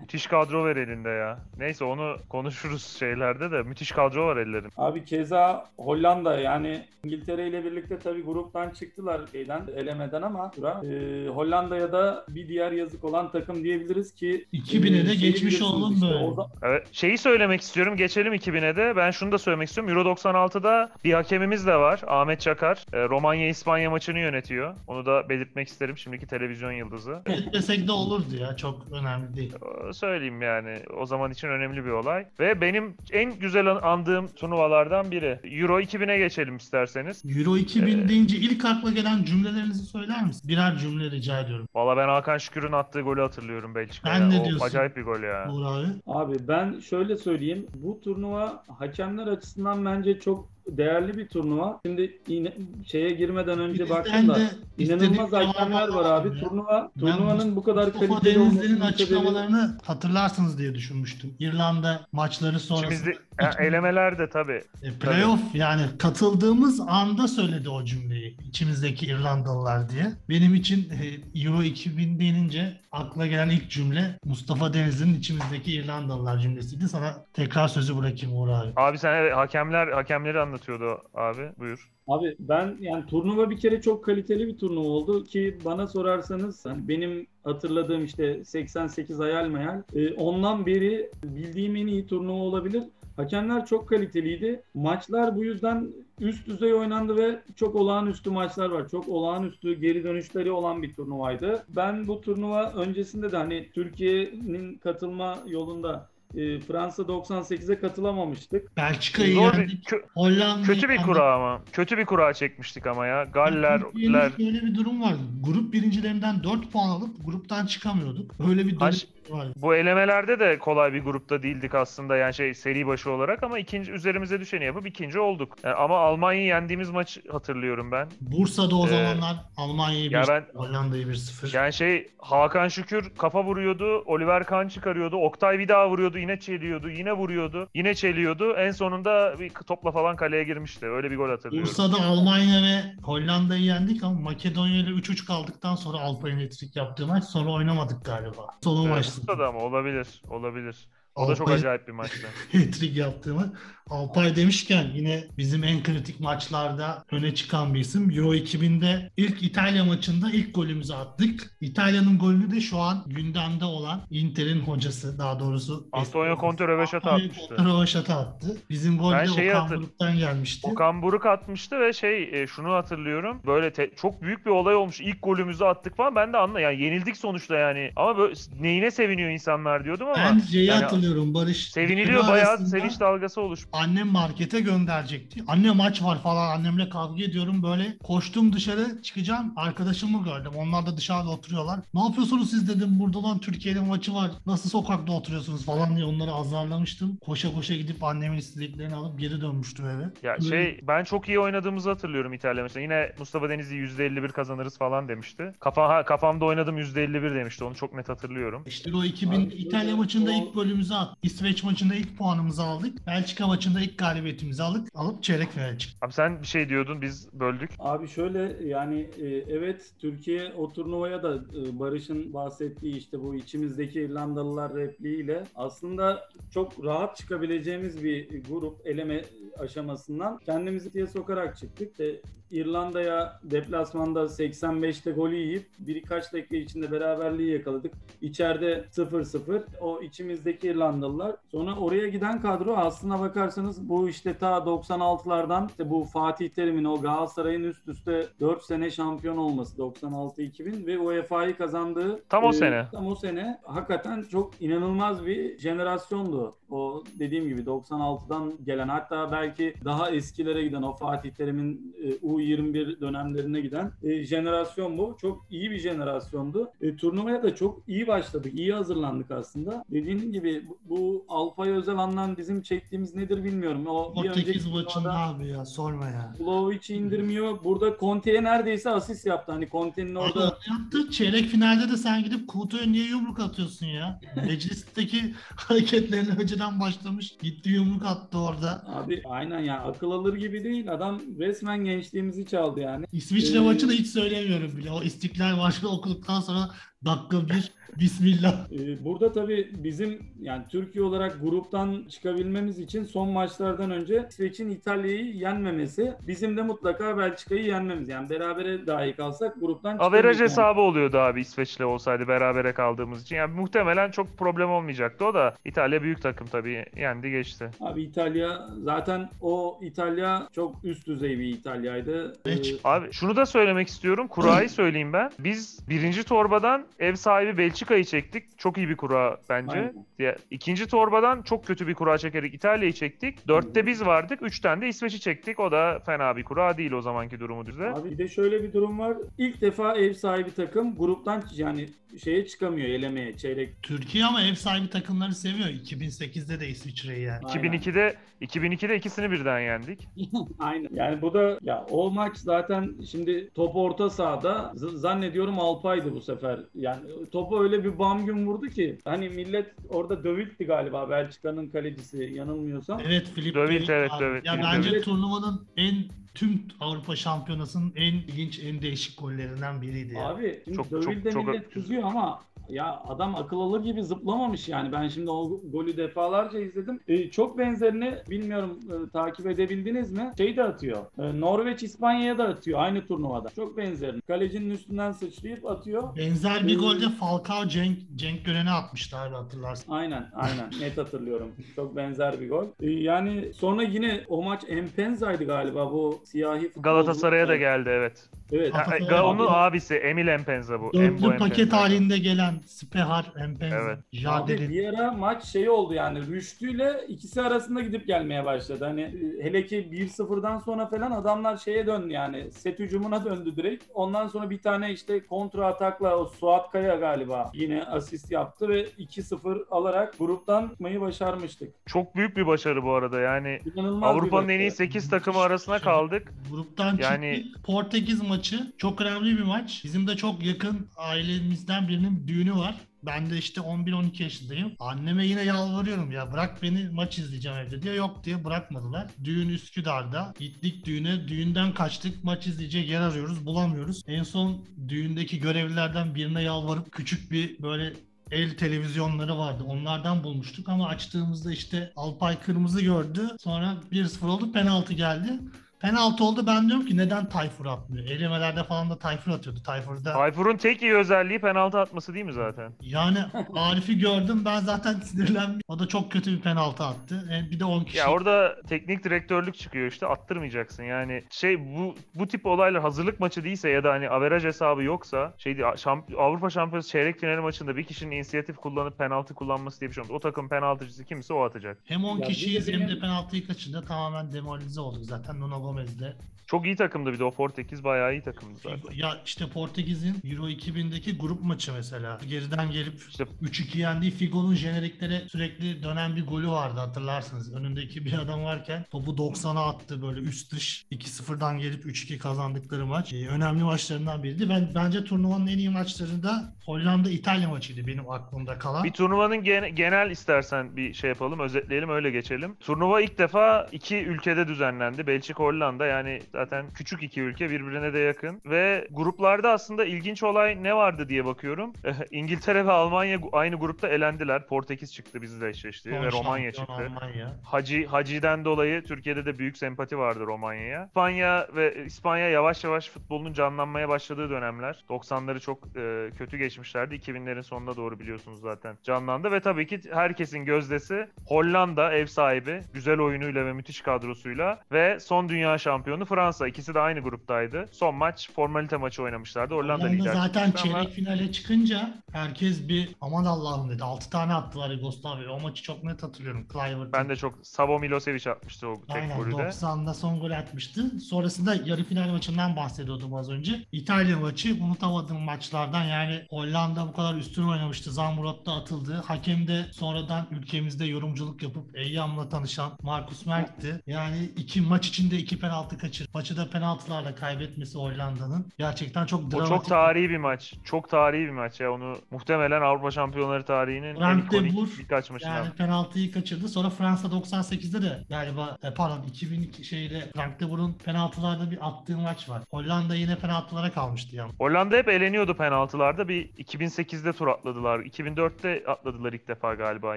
[SPEAKER 1] Müthiş kadro var elinde ya. Neyse onu konuşuruz şeylerde de. Müthiş kadro var ellerinde.
[SPEAKER 2] Abi keza Hollanda yani İngiltere ile birlikte tabii gruptan çıktılar şeyden elemeden ama e, Hollanda'ya da bir diğer yazık olan takım diyebiliriz ki
[SPEAKER 3] 2000'e de
[SPEAKER 2] şeyi
[SPEAKER 3] geçmiş oldum
[SPEAKER 2] işte,
[SPEAKER 3] böyle.
[SPEAKER 1] Evet, şeyi söylemek istiyorum. Geçelim 2000'e de. Ben şunu da söylemek istiyorum. Euro 96'da bir hakemimiz de var. Ahmet Çakar. E, Romanya-İspanya maçını yönetiyor. Onu da belirtmek isterim. Şimdiki televizyon yıldızı.
[SPEAKER 3] Desek de olurdu ya. Çok önemli değil.
[SPEAKER 1] Ee, Söyleyeyim yani. O zaman için önemli bir olay. Ve benim en güzel an- andığım turnuvalardan biri. Euro 2000'e geçelim isterseniz.
[SPEAKER 3] Euro 2000
[SPEAKER 1] Ee,
[SPEAKER 3] deyince ilk akla gelen cümlelerinizi söyler misin? Birer cümle rica ediyorum.
[SPEAKER 1] Valla ben Hakan Şükür'ün attığı golü hatırlıyorum Belçika'ya.
[SPEAKER 3] Ben ne
[SPEAKER 1] o
[SPEAKER 3] diyorsun?
[SPEAKER 1] acayip bir gol ya.
[SPEAKER 3] Uğur abi.
[SPEAKER 2] Abi ben şöyle söyleyeyim. Bu turnuva hakemler açısından bence çok değerli bir turnuva. Şimdi yine şeye girmeden önce baktım da inanılmaz hakemler var abi.
[SPEAKER 3] ya.
[SPEAKER 2] Turnuva
[SPEAKER 3] Ben
[SPEAKER 2] turnuvanın bu kadar kaliteli
[SPEAKER 3] Denizli'nin
[SPEAKER 2] olmasının sebebi
[SPEAKER 3] açıklamalarını hatırlarsınız diye düşünmüştüm. İrlanda maçları sonrası
[SPEAKER 1] ya, elemeler de tabii.
[SPEAKER 3] e, playoff yani katıldığımız anda söyledi o cümleyi. İçimizdeki İrlandalılar diye. Benim için e, Euro 2000 denince akla gelen ilk cümle Mustafa Denizli'nin içimizdeki İrlandalılar cümlesiydi. Sana tekrar sözü bırakayım Uğur abi.
[SPEAKER 1] Abi sen evet, hakemler hakemleri anlatıyordu abi. Buyur.
[SPEAKER 2] Abi ben yani turnuva bir kere çok kaliteli bir turnuva oldu ki bana sorarsanız benim hatırladığım işte 88 hayal meyal e, ondan beri bildiğim en iyi turnuva olabilir. Hakemler çok kaliteliydi. Maçlar bu yüzden üst düzey oynandı ve çok olağanüstü maçlar var. Çok olağanüstü geri dönüşleri olan bir turnuvaydı. Ben bu turnuva öncesinde de hani Türkiye'nin katılma yolunda e, Fransa 98'e katılamamıştık.
[SPEAKER 3] Belçika'yı
[SPEAKER 1] Zor bir,
[SPEAKER 3] yendik.
[SPEAKER 1] kö-
[SPEAKER 3] Hollanda'yı
[SPEAKER 1] kötü bir kura ama. Kötü bir kura çekmiştik ama ya. Galler,
[SPEAKER 3] Türkiye'nin
[SPEAKER 1] ler.
[SPEAKER 3] Böyle bir durum vardı. Grup birincilerinden 4 puan alıp gruptan çıkamıyorduk. Öyle bir
[SPEAKER 1] Haş-
[SPEAKER 3] dönüş var.
[SPEAKER 1] Bu elemelerde de kolay bir grupta değildik aslında yani şey seri başı olarak ama ikinci üzerimize düşeni yapıp ikinci olduk. Yani ama Almanya'yı yendiğimiz maç hatırlıyorum ben.
[SPEAKER 3] Bursa'da o
[SPEAKER 1] Ee,
[SPEAKER 3] zamanlar Almanya'yı
[SPEAKER 1] ya
[SPEAKER 3] 1
[SPEAKER 1] ben-
[SPEAKER 3] Hollanda'yı 1-0.
[SPEAKER 1] Yani şey Hakan Şükür kafa vuruyordu, Oliver Kahn çıkarıyordu, Oktay bir daha vuruyordu, yine çeliyordu, yine vuruyordu, yine çeliyordu. En sonunda bir topla falan kaleye girmişti. Öyle bir gol hatırlıyorum.
[SPEAKER 3] Bursa'da Almanya ve Hollanda'yı yendik ama Makedonya ile 3-3 kaldıktan sonra Alpay'ın hat yaptığı maç sonra oynamadık galiba. Sonu
[SPEAKER 1] Ee,
[SPEAKER 3] maçtı.
[SPEAKER 1] Bursa'da ama olabilir, olabilir. O da çok
[SPEAKER 3] Alpay-
[SPEAKER 1] acayip bir maçtı.
[SPEAKER 3] hat-trick yaptığımı. Alpay demişken yine bizim en kritik maçlarda öne çıkan bir isim. Euro 2000'de ilk İtalya maçında ilk golümüzü attık. İtalya'nın golünü de şu an gündemde olan Inter'in hocası daha doğrusu
[SPEAKER 1] Antonio Conte röveşata atmıştı.
[SPEAKER 3] Conte röveşata attı. Bizim gol de Okan
[SPEAKER 1] hatır-
[SPEAKER 3] Buruk'tan gelmişti.
[SPEAKER 1] Okan Buruk atmıştı ve şey e, şunu hatırlıyorum. Böyle te- çok büyük bir olay olmuş. İlk golümüzü attık falan. Ben de anla yani yenildik sonuçta yani. Ama böyle neyine seviniyor insanlar diyordum ama.
[SPEAKER 3] Ben şeyi
[SPEAKER 1] yani
[SPEAKER 3] hatırlıyorum Barış.
[SPEAKER 1] Seviniliyor bayağı sevinç dalgası oluşmuş.
[SPEAKER 3] Annem markete gönderecekti. Anne maç var falan annemle kavga ediyorum böyle. Koştum dışarı çıkacağım. Arkadaşımı gördüm. Onlar da dışarıda oturuyorlar. Ne yapıyorsunuz siz dedim. Burada lan Türkiye'nin maçı var. Nasıl sokakta oturuyorsunuz falan diye onları azarlamıştım. Koşa koşa gidip annemin istediklerini alıp geri dönmüştüm eve.
[SPEAKER 1] Ya
[SPEAKER 3] Böyle-
[SPEAKER 1] şey ben çok iyi oynadığımızı hatırlıyorum İtalya maçında. Yine Mustafa Denizli %51 kazanırız falan demişti. Kafa, ha, kafamda oynadım %51 demişti. Onu çok net hatırlıyorum.
[SPEAKER 3] İşte o 2000
[SPEAKER 2] Abi
[SPEAKER 3] İtalya maçında
[SPEAKER 2] o-
[SPEAKER 3] ilk golümüzü attık. İsveç maçında ilk puanımızı aldık. Belçika maçında ilk galibiyetimizi aldık. Alıp çeyrek finale çıktık.
[SPEAKER 1] Abi sen bir şey diyordun biz böldük.
[SPEAKER 2] Abi şöyle yani e, evet Türkiye o turnuvaya da e, Barış'ın bahsettiği işte bu içimizdeki İrlandalılar repliğiyle aslında çok rahat çıkabileceğimiz bir grup eleme aşamasından kendimizi diye sokarak çıktık. İşte İrlanda'ya deplasmanda 85'te golü yiyip birkaç dakika içinde beraberliği yakaladık. İçeride 0-0. O içimizdeki İrlandalılar. Sonra oraya giden kadro aslına bakarsanız bu işte ta 96'lardan işte bu Fatih Terim'in o Galatasaray'ın üst üste 4 sene şampiyon olması 96-2000 ve UEFA'yı kazandığı
[SPEAKER 1] Tam o
[SPEAKER 2] e,
[SPEAKER 1] sene.
[SPEAKER 2] Tam o sene hakikaten çok inanılmaz bir jenerasyondu. O dediğim gibi 96'dan gelen hatta belki daha eskilere giden o Fatih Terim'in e, U21 dönemlerine giden e, jenerasyon bu. Çok iyi bir jenerasyondu. E, turnuvaya da çok iyi başladık. iyi hazırlandık aslında. Dediğim gibi bu, bu Alpay Özalan'dan bizim çektiğimiz nedir bilmiyorum. O
[SPEAKER 3] Portekiz maçında abi ya sorma ya.
[SPEAKER 2] Vlahovic'i indirmiyor. Burada Conte'ye neredeyse asist yaptı. Hani Conte'nin
[SPEAKER 3] Orada
[SPEAKER 2] orada
[SPEAKER 3] yaptı. Çeyrek finalde de sen gidip Kutu'ya niye yumruk atıyorsun ya? Meclisteki hareketlerine önceden başlamış. Gitti yumruk attı orada.
[SPEAKER 2] Abi aynen ya akıl alır gibi değil. Adam resmen gençliğimizi çaldı yani.
[SPEAKER 3] İsviçre
[SPEAKER 2] Ee,
[SPEAKER 3] maçını hiç söylemiyorum bile. O İstiklal Marşı'nı okuduktan sonra dakika bir Bismillah.
[SPEAKER 2] Ee, Burada tabii bizim yani Türkiye olarak gruptan çıkabilmemiz için son maçlardan önce İsveç'in İtalya'yı yenmemesi, bizim de mutlaka Belçika'yı yenmemiz. Yani berabere dahi kalsak gruptan
[SPEAKER 1] Averaj
[SPEAKER 2] yani.
[SPEAKER 1] hesabı oluyordu abi İsveç'le olsaydı berabere kaldığımız için. Yani muhtemelen çok problem olmayacaktı o da. İtalya büyük takım tabii. Yendi geçti.
[SPEAKER 2] Abi İtalya zaten o İtalya çok üst düzey bir İtalya'ydı.
[SPEAKER 3] Hiç.
[SPEAKER 2] Ee,
[SPEAKER 1] Abi şunu da söylemek istiyorum. Kura'yı söyleyeyim ben. Biz birinci torbadan ev sahibi Belçika'yı çektik. Çok iyi bir kura bence.
[SPEAKER 2] Aynen.
[SPEAKER 1] Ya, ikinci torbadan çok kötü bir kura çekerek İtalya'yı çektik. Dörtte biz vardık. Üçten de İsveç'i çektik. O da fena bir kura değil o zamanki durumu düzde.
[SPEAKER 2] Abi bir de şöyle bir durum var. İlk defa ev sahibi takım gruptan yani şeye çıkamıyor elemeye çeyrek.
[SPEAKER 3] Türkiye ama ev sahibi takımları seviyor. 2008'de de İsviçre'yi yani.
[SPEAKER 2] Aynen.
[SPEAKER 1] 2002'de 2002'de ikisini birden yendik.
[SPEAKER 2] Aynen. Yani bu da ya o maç zaten şimdi top orta sahada z- zannediyorum Alpay'dı bu sefer. Yani topu öyle bir bam gün vurdu ki hani millet orada Dövült'ti galiba Belçika'nın kalecisi yanılmıyorsam.
[SPEAKER 3] Evet Filip
[SPEAKER 1] Dövüt evet,
[SPEAKER 3] abi.
[SPEAKER 1] Dövüt,
[SPEAKER 3] Ya
[SPEAKER 1] Filip
[SPEAKER 3] bence
[SPEAKER 2] Dövüt.
[SPEAKER 3] turnuvanın en tüm Avrupa Şampiyonası'nın en ilginç, en değişik gollerinden biriydi ya.
[SPEAKER 2] Abi şimdi
[SPEAKER 1] Çok-
[SPEAKER 2] Dövült'de
[SPEAKER 1] çok- çok
[SPEAKER 2] millet
[SPEAKER 1] öpücük.
[SPEAKER 2] kızıyor ama ya adam akıl alır gibi zıplamamış yani. Ben şimdi o golü defalarca izledim. Ee, çok benzerini bilmiyorum e, takip edebildiniz mi? Şey de atıyor. E, Norveç İspanya'ya da atıyor aynı turnuvada. Çok benzerini. Kalecinin üstünden sıçrayıp atıyor.
[SPEAKER 3] Benzer bir
[SPEAKER 2] Ee,
[SPEAKER 3] golde Falcao Cenk, Cenk Gören'e atmıştı abi hatırlarsın.
[SPEAKER 2] Aynen aynen net hatırlıyorum. Çok benzer bir gol. Ee, yani sonra yine o maç Empenza'ydı galiba bu siyahi futbolcu.
[SPEAKER 1] Galatasaray'a da geldi evet.
[SPEAKER 2] Evet.
[SPEAKER 1] Ha,
[SPEAKER 3] Galatasaray
[SPEAKER 1] Ga- onun
[SPEAKER 2] abi.
[SPEAKER 1] abisi Emil Empenza bu. Embo
[SPEAKER 3] Dörtlü paket
[SPEAKER 1] Empenza.
[SPEAKER 3] halinde gelen Spehar, Empenze,
[SPEAKER 1] Evet.
[SPEAKER 2] Abi
[SPEAKER 3] Jadeli.
[SPEAKER 2] bir ara maç şey oldu yani Rüştü ile ikisi arasında gidip gelmeye başladı. Hani e, hele ki 1-0'dan sonra falan adamlar şeye döndü yani set hücumuna döndü direkt. Ondan sonra bir tane işte kontra atakla o Suat Kaya galiba yine asist yaptı ve 2-0 alarak gruptan çıkmayı başarmıştık.
[SPEAKER 1] Çok büyük bir başarı bu arada yani.
[SPEAKER 2] İnanılmaz bir
[SPEAKER 1] Avrupa'nın en iyi
[SPEAKER 2] başarı.
[SPEAKER 1] 8 takımı arasına kaldık.
[SPEAKER 3] Gruptan
[SPEAKER 1] Yani-
[SPEAKER 3] çıktık. Portekiz maçı çok önemli bir maç. Bizim de çok yakın ailemizden birinin düğünü var. Ben de işte 11-12 yaşındayım. Anneme yine yalvarıyorum ya bırak beni maç izleyeceğim evde diyor. Yok diye bırakmadılar. Düğün Üsküdar'da. Gittik düğüne. Düğünden kaçtık. Maç izleyecek yer arıyoruz. Bulamıyoruz. En son düğündeki görevlilerden birine yalvarıp küçük bir böyle el televizyonları vardı. Onlardan bulmuştuk ama açtığımızda işte Alpay kırmızı gördü. Sonra 1-0 oldu. Penaltı geldi. Penaltı oldu. Ben diyorum ki neden Tayfur atmıyor? Elemelerde falan da Tayfur atıyordu. Tayfur'da
[SPEAKER 1] Tayfur'un tek iyi özelliği penaltı atması değil mi zaten?
[SPEAKER 3] yani Arif'i gördüm ben zaten sinirlendim. O da çok kötü bir penaltı attı. E, bir de 10 kişi.
[SPEAKER 1] Ya orada teknik direktörlük çıkıyor işte attırmayacaksın yani şey bu bu tip olaylar hazırlık maçı değilse ya da hani averaj hesabı yoksa şey değil, şamp- Avrupa Şampiyonası çeyrek finali maçında bir kişinin inisiyatif kullanıp penaltı kullanması diye bir şey olmaz. O takım penaltıcısı kimse o atacak.
[SPEAKER 3] Hem 10
[SPEAKER 2] Ya bir de
[SPEAKER 3] kişiyiz hem de penaltıyı kaçırdı. Tamamen demoralize olduk zaten Nuno Gomez'le.
[SPEAKER 1] Çok iyi takımdı bir de o Portekiz bayağı iyi takımdı zaten.
[SPEAKER 3] Ya işte Portekiz'in Euro 2000'deki grup maçı mesela. Geriden gelip
[SPEAKER 1] İşte
[SPEAKER 3] 3-2 yendiği Figo'nun jeneriklere sürekli dönen bir golü vardı hatırlarsınız. Önündeki bir adam varken topu 90'a attı böyle üst dış 2-0'dan gelip 3-2 kazandıkları maç. Ee, önemli maçlarından biriydi. Ben bence turnuvanın en iyi maçlarında Hollanda-İtalya maçıydı benim aklımda kalan.
[SPEAKER 1] Bir turnuvanın gene- genel istersen bir şey yapalım, özetleyelim öyle geçelim. Turnuva ilk defa iki ülkede düzenlendi. Belçika, Hollanda yani zaten küçük iki ülke birbirine de yakın. Ve gruplarda aslında ilginç olay ne vardı diye bakıyorum. İngiltere ve Almanya aynı grupta elendiler. Portekiz çıktı bizle eşleşti
[SPEAKER 3] Son
[SPEAKER 1] ve Romanya çıktı.
[SPEAKER 3] Almanya.
[SPEAKER 1] Hacı Hacı'den dolayı Türkiye'de de büyük sempati vardı Romanya'ya. İspanya ve İspanya yavaş yavaş futbolun canlanmaya başladığı dönemler. 90'ları çok e, kötü geçmişlerdi. 2000'lerin sonuna doğru biliyorsunuz zaten canlandı ve tabii ki herkesin gözdesi Hollanda ev sahibi. Güzel oyunuyla ve müthiş kadrosuyla ve son dünya şampiyonu Fransa. İkisi de aynı gruptaydı. Son maç formalite maçı oynamışlardı. Hollanda,
[SPEAKER 3] Hollanda
[SPEAKER 1] lider
[SPEAKER 3] zaten
[SPEAKER 1] çıkmıştı ama-
[SPEAKER 3] çeyrek finale çıkınca herkes bir aman Allah'ım dedi. 6 tane attılar Yugoslavya'ya. O maçı çok net hatırlıyorum. Clivert'ın.
[SPEAKER 1] ben de çok Savo Milosevic atmıştı o tek
[SPEAKER 3] Aynen
[SPEAKER 1] golü de.
[SPEAKER 3] 90'da son gol atmıştı. Sonrasında yarı final maçından bahsediyordum az önce. İtalya maçı unutamadığım maçlardan yani Hollanda bu kadar üstün oynamıştı. Zamburat'ta atıldı. Hakem de sonradan ülkemizde yorumculuk yapıp Eyyam'la tanışan Marcus Merk'ti. Yani iki maç içinde iki penaltı kaçır. Maçı da penaltılarla kaybetmesi Hollanda'nın. Gerçekten çok
[SPEAKER 1] O
[SPEAKER 3] dramatik.
[SPEAKER 1] çok tarihi bir maç. Çok tarihi bir maç ya. Onu muhtemelen Avrupa Şampiyonları tarihinin en
[SPEAKER 3] Frank de
[SPEAKER 1] ikonik
[SPEAKER 3] Boer,
[SPEAKER 1] birkaç maçından.
[SPEAKER 3] Yani penaltıyı kaçırdı. Sonra Fransa 98'de de galiba e, pardon 2002 şeyde Frank de Boer'un penaltılarda bir attığı maç var. Hollanda yine penaltılara kalmıştı yani.
[SPEAKER 1] Hollanda hep eleniyordu penaltılarda. Bir 2008'de tur atladılar. 2004'te atladılar ilk defa galiba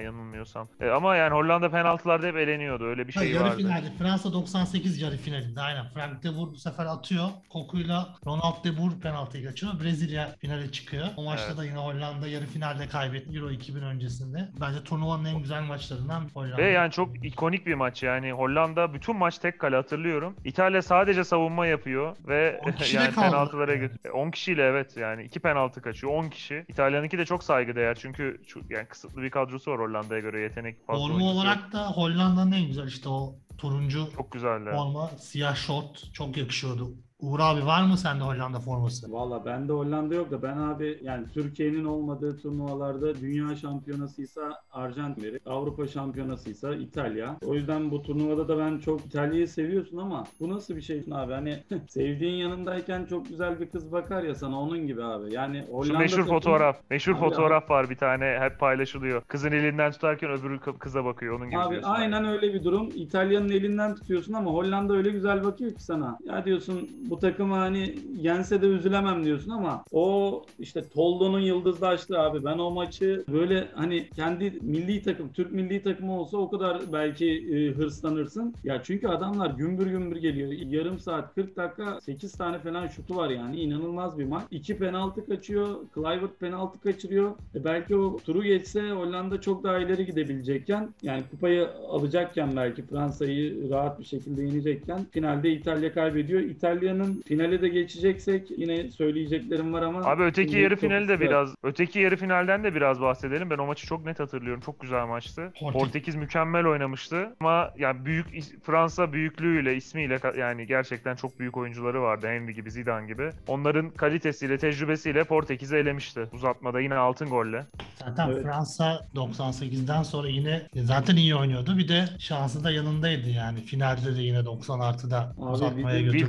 [SPEAKER 1] yanılmıyorsam. E, ama yani Hollanda penaltılarda hep eleniyordu. Öyle bir
[SPEAKER 3] Ha,
[SPEAKER 1] şey
[SPEAKER 3] yarı
[SPEAKER 1] vardı.
[SPEAKER 3] finalde. Fransa 98 yarı finalinde aynen. Frank de Boer bu sefer atıyor. Kokuyla Ronald de Boer penaltıyı kaçırıyor. Brezilya finale çıkıyor. O maçta
[SPEAKER 1] Evet.
[SPEAKER 3] da yine Hollanda yarı finalde kaybetti Euro 2000 öncesinde. Bence turnuvanın en güzel maçlarından Hollanda.
[SPEAKER 1] Ve yani çok ikonik bir maç yani. Hollanda bütün maç tek kale hatırlıyorum. İtalya sadece savunma yapıyor ve
[SPEAKER 3] 10 kişi de
[SPEAKER 1] yani
[SPEAKER 3] kaldı.
[SPEAKER 1] penaltılara götürüyor. 10 kişiyle evet yani iki penaltı kaçıyor 10 kişi. İtalyanınki de çok saygıdeğer çünkü yani kısıtlı bir kadrosu var Hollanda'ya göre yetenek fazla yok.
[SPEAKER 3] olarak da Hollanda'nın en güzel işte o turuncu
[SPEAKER 1] çok güzeller.
[SPEAKER 3] forma, siyah şort çok yakışıyordu. Uğur abi var mı sende Hollanda forması?
[SPEAKER 2] Valla bende Hollanda yok da ben abi yani Türkiye'nin olmadığı turnuvalarda dünya şampiyonasıysa Arjantin, Avrupa şampiyonasıysa İtalya. O yüzden bu turnuvada da ben çok İtalya'yı seviyorsun ama bu nasıl bir şey abi? Hani sevdiğin yanındayken çok güzel bir kız bakar ya sana onun gibi abi. Yani
[SPEAKER 1] Şu
[SPEAKER 2] Hollanda
[SPEAKER 1] meşhur
[SPEAKER 2] takımı-
[SPEAKER 1] fotoğraf. Meşhur
[SPEAKER 2] Abi,
[SPEAKER 1] fotoğraf var bir tane hep paylaşılıyor. Kızın elinden tutarken öbürü kı- kıza bakıyor onun gibi
[SPEAKER 2] Abi aynen öyle bir durum. İtalya'nın elinden tutuyorsun ama Hollanda öyle güzel bakıyor ki sana. Ya diyorsun bu takımı hani yense de üzülemem diyorsun ama o işte Toldo'nun yıldızlaştığı abi. Ben o maçı böyle hani kendi milli takım, Türk milli takımı olsa o kadar belki e, hırslanırsın. Ya çünkü adamlar gümbür gümbür geliyor. Yarım saat 40 dakika 8 tane falan şutu var yani. inanılmaz bir maç. 2 penaltı kaçıyor. Clivert penaltı kaçırıyor. E belki o turu geçse Hollanda çok daha ileri gidebilecekken yani kupayı alacakken belki Fransa'yı rahat bir şekilde yenecekken finalde İtalya kaybediyor. İtalya'nın yarının finale de geçeceksek yine söyleyeceklerim var ama
[SPEAKER 1] Abi öteki yarı finali de biraz öteki yarı finalden de biraz bahsedelim. Ben o maçı çok net hatırlıyorum. Çok güzel maçtı.
[SPEAKER 3] Portekiz-
[SPEAKER 1] Portekiz mükemmel oynamıştı ama yani büyük Fransa büyüklüğüyle, ismiyle yani gerçekten çok büyük oyuncuları vardı. Henry gibi, Zidane gibi. Onların kalitesiyle, tecrübesiyle Portekiz'i elemişti. Uzatmada yine altın golle.
[SPEAKER 3] Zaten
[SPEAKER 2] Evet.
[SPEAKER 3] Fransa 98'den sonra yine zaten iyi oynuyordu. Bir de şansı da yanındaydı yani. Finalde de yine 90 artıda uzatmaya götürdü.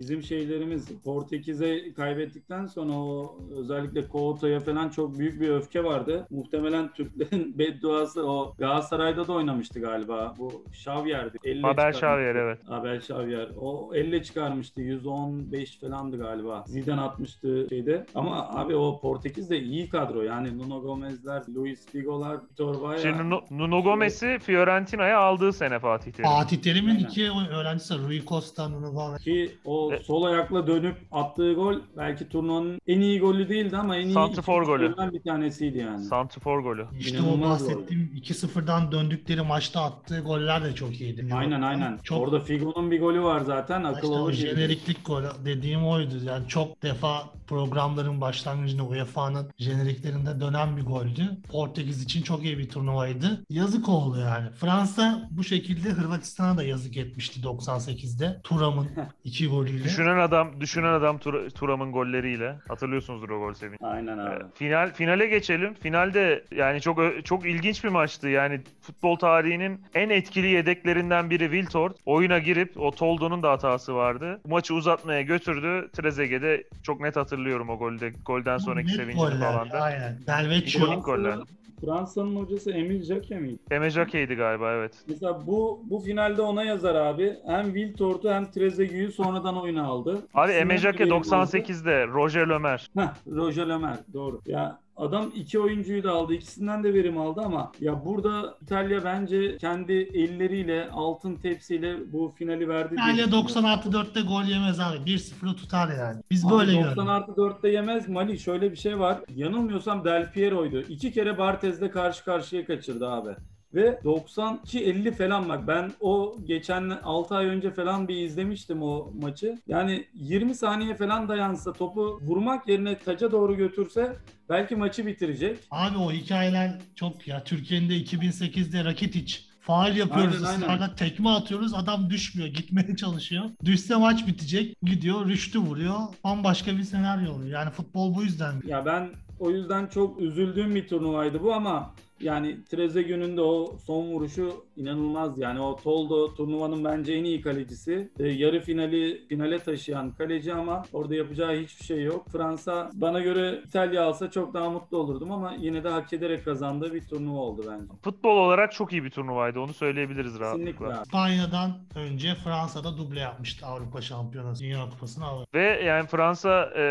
[SPEAKER 2] Bizim şeylerimiz Portekiz'e kaybettikten sonra o özellikle Couto'ya falan çok büyük bir öfke vardı. Muhtemelen Türklerin bedduası o Galatasaray'da da oynamıştı galiba. Bu Xavier'di. Elle
[SPEAKER 1] Abel. Xavier evet.
[SPEAKER 2] Abel Xavier. O elle çıkarmıştı. 115 falandı galiba. Zidane atmıştı şeyde. Ama abi o Portekiz de iyi kadro. Yani Nuno Gomez'ler, Luis Figo'lar, Vitor Vaya.
[SPEAKER 1] Şimdi Nuno, Nuno Gomez'i Fiorentina'ya aldığı sene Fatih Terim.
[SPEAKER 3] Fatih Terim'in iki öğrencisi. Rui Costa, Nuno Gomes.
[SPEAKER 2] Ki o
[SPEAKER 1] E-
[SPEAKER 2] sol ayakla dönüp attığı gol belki turnuvanın en iyi golü değildi ama en iyi
[SPEAKER 1] Santrfor
[SPEAKER 2] iki
[SPEAKER 1] golü.
[SPEAKER 2] bir tanesiydi yani.
[SPEAKER 1] Santrfor golü.
[SPEAKER 3] İşte o bahsettiğim 2-0'dan döndükleri maçta attığı goller de çok iyiydi.
[SPEAKER 2] aynen aynen.
[SPEAKER 3] Çok
[SPEAKER 2] Orada Figo'nun bir golü var zaten. Akıl
[SPEAKER 3] İşte o
[SPEAKER 2] olur
[SPEAKER 3] jeneriklik gol dediğim oydu. Yani çok defa programların başlangıcında UEFA'nın jeneriklerinde dönen bir goldü. Portekiz için çok iyi bir turnuvaydı. Yazık oldu yani. Fransa bu şekilde Hırvatistan'a da yazık etmişti 98'de. Turam'ın iki golüyle.
[SPEAKER 1] Düşünen adam, düşünen adam Tur- Turam'ın golleriyle. Hatırlıyorsunuzdur o gol sevinci.
[SPEAKER 2] Aynen abi.
[SPEAKER 1] Ee, Final finale geçelim. Finalde yani çok çok ilginç bir maçtı. Yani futbol tarihinin en etkili yedeklerinden biri Wiltord. Oyuna girip o Toldo'nun da hatası vardı. Maçı uzatmaya götürdü. Trezeguet'de çok net hatırlıyorum o golde. Golden sonraki
[SPEAKER 3] Net
[SPEAKER 1] sevincini
[SPEAKER 3] goller,
[SPEAKER 1] falan da.
[SPEAKER 3] Aynen. Delvecchio.
[SPEAKER 1] Goller.
[SPEAKER 2] Fransa'nın hocası Emil Jacquet miydi?
[SPEAKER 1] Eme Jacquet'ydi galiba evet.
[SPEAKER 2] Mesela bu bu finalde ona yazar abi. Hem Wiltord'u hem Trezeguet'i sonradan oyuna aldı.
[SPEAKER 1] Abi
[SPEAKER 2] de
[SPEAKER 1] Jacquet
[SPEAKER 2] verim aldı.
[SPEAKER 1] 98'de Roger Lömer.
[SPEAKER 2] Heh, Roger Lemer doğru. Ya adam iki oyuncuyu da aldı. ikisinden de verim aldı ama ya burada İtalya bence kendi elleriyle altın tepsiyle bu finali verdi.
[SPEAKER 3] İtalya
[SPEAKER 2] düşünüyorum.
[SPEAKER 3] 90 artı 4'te gol yemez abi. 1-0'ı tutar yani. Biz
[SPEAKER 2] Abi
[SPEAKER 3] böyle
[SPEAKER 2] 90
[SPEAKER 3] gördük.
[SPEAKER 2] artı 4'te yemez Mali şöyle bir şey var. Yanılmıyorsam Del Piero'ydu. İki kere Bartez'de karşı karşıya kaçırdı abi. Ve 92-50 falan bak ben o geçen 6 ay önce falan bir izlemiştim o maçı. Yani 20 saniye falan dayansa topu vurmak yerine taca doğru götürse belki maçı bitirecek.
[SPEAKER 3] Abi o hikayeler çok ya. Türkiye'nin de 2008'de Rakitic faal yapıyoruz
[SPEAKER 2] Aynen,
[SPEAKER 3] tekme atıyoruz adam düşmüyor gitmeye çalışıyor. Düşse maç bitecek gidiyor rüştü vuruyor bambaşka bir senaryo oluyor. Yani futbol bu yüzden.
[SPEAKER 2] Ya ben o yüzden çok üzüldüğüm bir turnuvaydı bu ama yani Trezeguet'ün de o son vuruşu inanılmaz. Yani o Toldo turnuvanın bence en iyi kalecisi. E, yarı finali finale taşıyan kaleci ama orada yapacağı hiçbir şey yok. Fransa bana göre İtalya alsa çok daha mutlu olurdum ama yine de hak ederek kazandığı bir turnuva oldu bence.
[SPEAKER 1] Futbol olarak çok iyi bir turnuvaydı. Onu söyleyebiliriz rahatlıkla.
[SPEAKER 3] İspanya'dan önce Fransa'da duble yapmıştı Avrupa Şampiyonası, Dünya Kupası'nı aldı.
[SPEAKER 1] Ve yani Fransa e,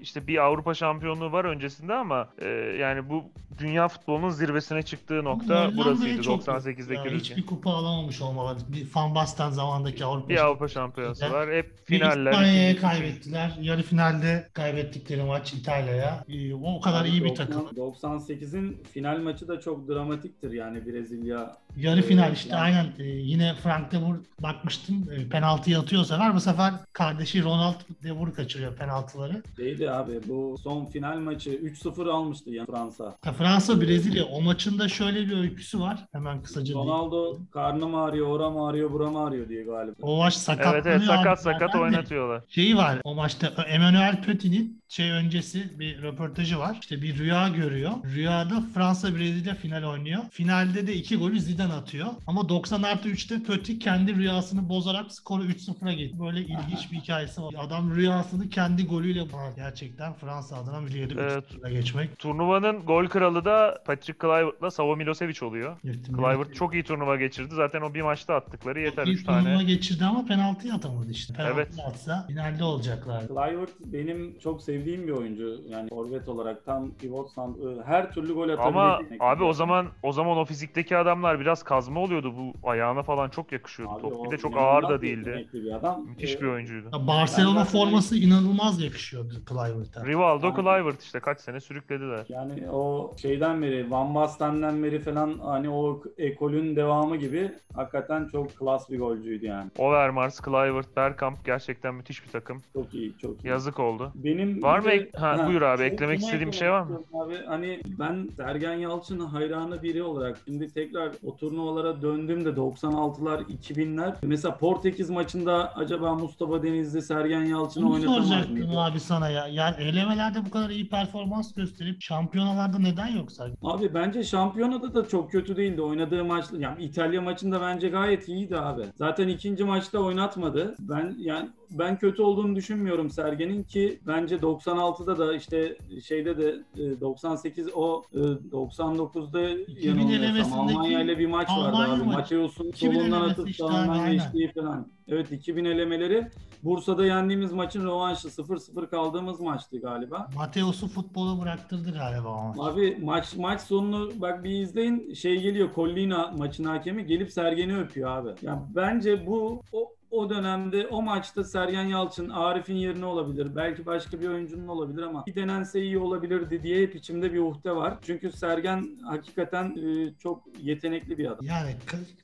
[SPEAKER 1] işte bir Avrupa şampiyonluğu var öncesinde ama e, yani bu dünya futbolunun zirvesine çıktığı nokta burasıydı
[SPEAKER 3] çok-
[SPEAKER 1] 98'deki
[SPEAKER 3] ya
[SPEAKER 1] rüzgar.
[SPEAKER 3] Hiçbir kupa alamamış olmaları. Bir Van Basten zamandaki Avrupa
[SPEAKER 1] Bir Avrupa şampiyonası var. Hep finaller.
[SPEAKER 3] İspanya'ya kaybettiler. Yarı finalde kaybettikleri maç İtalya'ya. Ee, O kadar
[SPEAKER 2] Abi
[SPEAKER 3] iyi bir
[SPEAKER 2] 90
[SPEAKER 3] takım.
[SPEAKER 2] 98'in final maçı da çok dramatiktir yani Brezilya.
[SPEAKER 3] Yarı final işte
[SPEAKER 2] Yani-
[SPEAKER 3] aynen. Ee, yine Frank de Boer bakmıştım. E, penaltıyı atıyor sefer. Bu sefer kardeşi Ronald de Boer kaçırıyor penaltıları.
[SPEAKER 2] Şeydi abi bu son final maçı 3-0 almıştı yani Fransa.
[SPEAKER 3] Ya Fransa Brezilya o maçında şöyle bir öyküsü var. Hemen kısaca diyeyim.
[SPEAKER 2] Ronaldo karnım ağrıyor, oram ağrıyor, buram ağrıyor diye galiba.
[SPEAKER 3] O maç sakatlanıyor.
[SPEAKER 1] Evet evet sakat
[SPEAKER 3] abi
[SPEAKER 1] sakat oynatıyorlar.
[SPEAKER 3] Şeyi var o maçta Emmanuel Petit'in şey öncesi bir röportajı var. İşte bir rüya görüyor. Rüyada Fransa Brezilya final oynuyor. Finalde de iki golü Zidane atıyor. Ama 90 artı 3'te Petit kendi rüyasını bozarak skoru 3-0'a getirdi. Böyle ilginç bir hikayesi var. Adam rüyasını kendi golüyle Aa, gerçekten Fransa adına bir yeri
[SPEAKER 1] Evet.
[SPEAKER 3] 3-0'a geçmek.
[SPEAKER 1] Turnuvanın gol kralı da Patrick Kluivert'la Savo Milosevic oluyor.
[SPEAKER 3] Yettim.
[SPEAKER 1] Kluivert çok iyi turnuva geçirdi. Zaten o bir maçta attıkları yeter
[SPEAKER 3] Bir
[SPEAKER 1] 3 tane.
[SPEAKER 3] turnuva geçirdi ama penaltıyı atamadı işte. Penaltı
[SPEAKER 1] Evet.
[SPEAKER 3] atsa finalde olacaklar.
[SPEAKER 2] Kluivert benim çok sevdiğim sevdiğim bir oyuncu. Yani forvet olarak tam pivot san- her türlü gol atabilecek.
[SPEAKER 1] Ama abi o zaman o zaman o fizikteki adamlar biraz kazma oluyordu. Bu ayağına falan çok yakışıyordu
[SPEAKER 2] Abi
[SPEAKER 1] top. Bir de çok ağır da değildi.
[SPEAKER 2] Bir adam.
[SPEAKER 1] Müthiş
[SPEAKER 2] Ee,
[SPEAKER 1] bir oyuncuydu.
[SPEAKER 3] Ya Barcelona forması inanılmaz yakışıyordu Kluivert'e.
[SPEAKER 1] Rivaldo
[SPEAKER 2] Yani-
[SPEAKER 1] Kluivert işte kaç sene sürüklediler.
[SPEAKER 2] Yani o şeyden beri, Van Basten'den beri falan hani o ekolün devamı gibi hakikaten çok klas bir golcüydü yani.
[SPEAKER 1] Overmars, Kluivert, Bergkamp gerçekten müthiş bir takım.
[SPEAKER 2] Çok iyi, çok iyi.
[SPEAKER 1] Yazık oldu.
[SPEAKER 2] Benim
[SPEAKER 1] Var mı
[SPEAKER 2] de-
[SPEAKER 1] ek- ha, buyur abi,
[SPEAKER 2] şunu-
[SPEAKER 1] eklemek
[SPEAKER 2] eklemek
[SPEAKER 1] şey var mı?
[SPEAKER 2] Abi hani ben Sergen Yalçın hayranı biri olarak şimdi tekrar o turnuvalara döndüğümde 96'lar 2000'ler mesela Portekiz maçında acaba Mustafa Denizli Sergen Yalçın'ı oynatamaz
[SPEAKER 3] soracaktım
[SPEAKER 2] mıydı?
[SPEAKER 3] abi sana ya. Yani elemelerde bu kadar iyi performans gösterip şampiyonalarda neden yoksa?
[SPEAKER 2] Abi bence şampiyonada da çok kötü değildi. Oynadığı maç yani İtalya maçında bence gayet iyiydi abi. Zaten ikinci maçta oynatmadı. Ben yani ben kötü olduğunu düşünmüyorum Sergen'in ki bence 96'da da işte şeyde de e, 98 o e, 99'da yanılmıyorsam
[SPEAKER 3] elemesindeki
[SPEAKER 2] Almanya ile bir maç vardı
[SPEAKER 3] Almanya
[SPEAKER 2] abi.
[SPEAKER 3] maçı.
[SPEAKER 2] Mateus'un
[SPEAKER 3] 2000
[SPEAKER 2] solundan atıp
[SPEAKER 3] işte aynen.
[SPEAKER 2] geçtiği falan. Evet 2000 elemeleri Bursa'da yendiğimiz maçın rövanşı 0-0 kaldığımız maçtı galiba.
[SPEAKER 3] Mateos'u futbolu bıraktırdı galiba o maç.
[SPEAKER 2] Abi maç maç sonunu bak bir izleyin şey geliyor Collina maçın hakemi gelip Sergen'i öpüyor abi. Yani bence bu o o dönemde o maçta Sergen Yalçın Arif'in yerine olabilir. Belki başka bir oyuncunun olabilir ama bir denense iyi olabilirdi diye hep içimde bir uhde var. Çünkü Sergen hakikaten e, çok yetenekli bir adam.
[SPEAKER 3] Yani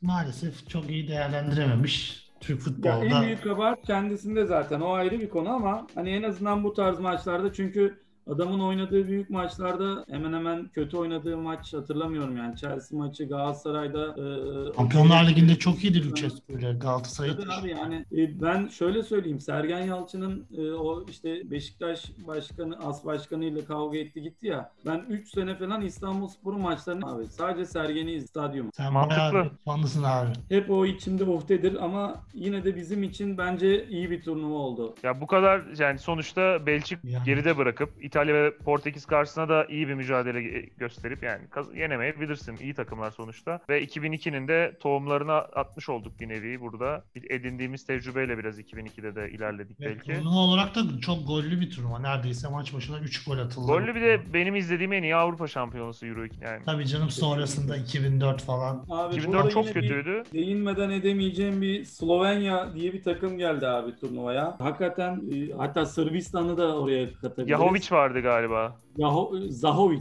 [SPEAKER 3] maalesef çok iyi değerlendirememiş Türk
[SPEAKER 2] Ya
[SPEAKER 3] futbolda.
[SPEAKER 2] en büyük kabahat kendisinde zaten o ayrı bir konu ama hani en azından bu tarz maçlarda çünkü adamın oynadığı büyük maçlarda hemen hemen kötü oynadığı maç hatırlamıyorum yani Chelsea maçı Galatasaray'da e,
[SPEAKER 3] Şampiyonlar Ligi'nde çok iyiydi Lucescu ile Galatasaray'ı
[SPEAKER 2] Tabii abi yani e, ben şöyle söyleyeyim Sergen Yalçın'ın e, o işte Beşiktaş başkanı as başkanı ile kavga etti gitti ya ben 3 sene falan İstanbulspor'un maçlarını abi sadece Sergen'i iz- stadyum
[SPEAKER 3] Sen
[SPEAKER 1] Mantıklı.
[SPEAKER 3] fanlısın abi.
[SPEAKER 2] hep o içimde uhdedir ama yine de bizim için bence iyi bir turnuva oldu.
[SPEAKER 1] Ya bu kadar yani sonuçta Belçik
[SPEAKER 3] Yani.
[SPEAKER 1] geride bırakıp İtalya ve Portekiz karşısına da iyi bir mücadele gösterip yani kaz- yenemeyebilirsin. İyi takımlar sonuçta. Ve 2002'nin de tohumlarını atmış olduk bir nevi burada. Bir Edindiğimiz tecrübeyle biraz 2002'de de ilerledik
[SPEAKER 3] Ve
[SPEAKER 1] belki.
[SPEAKER 3] turnuva olarak da çok gollü bir turnuva. Neredeyse maç başına 3 gol atıldı.
[SPEAKER 1] Gollü bir de benim izlediğim en iyi Avrupa şampiyonası Euro yani.
[SPEAKER 3] Tabii canım sonrasında 2004 falan.
[SPEAKER 2] Abi
[SPEAKER 1] 2004
[SPEAKER 2] burada
[SPEAKER 1] çok kötüydü.
[SPEAKER 2] Değinmeden edemeyeceğim bir Slovenya diye bir takım geldi abi turnuvaya. Hakikaten e, hatta Sırbistan'ı da oraya katabiliriz.
[SPEAKER 1] Yahovic vardı galiba.
[SPEAKER 2] Zahovic.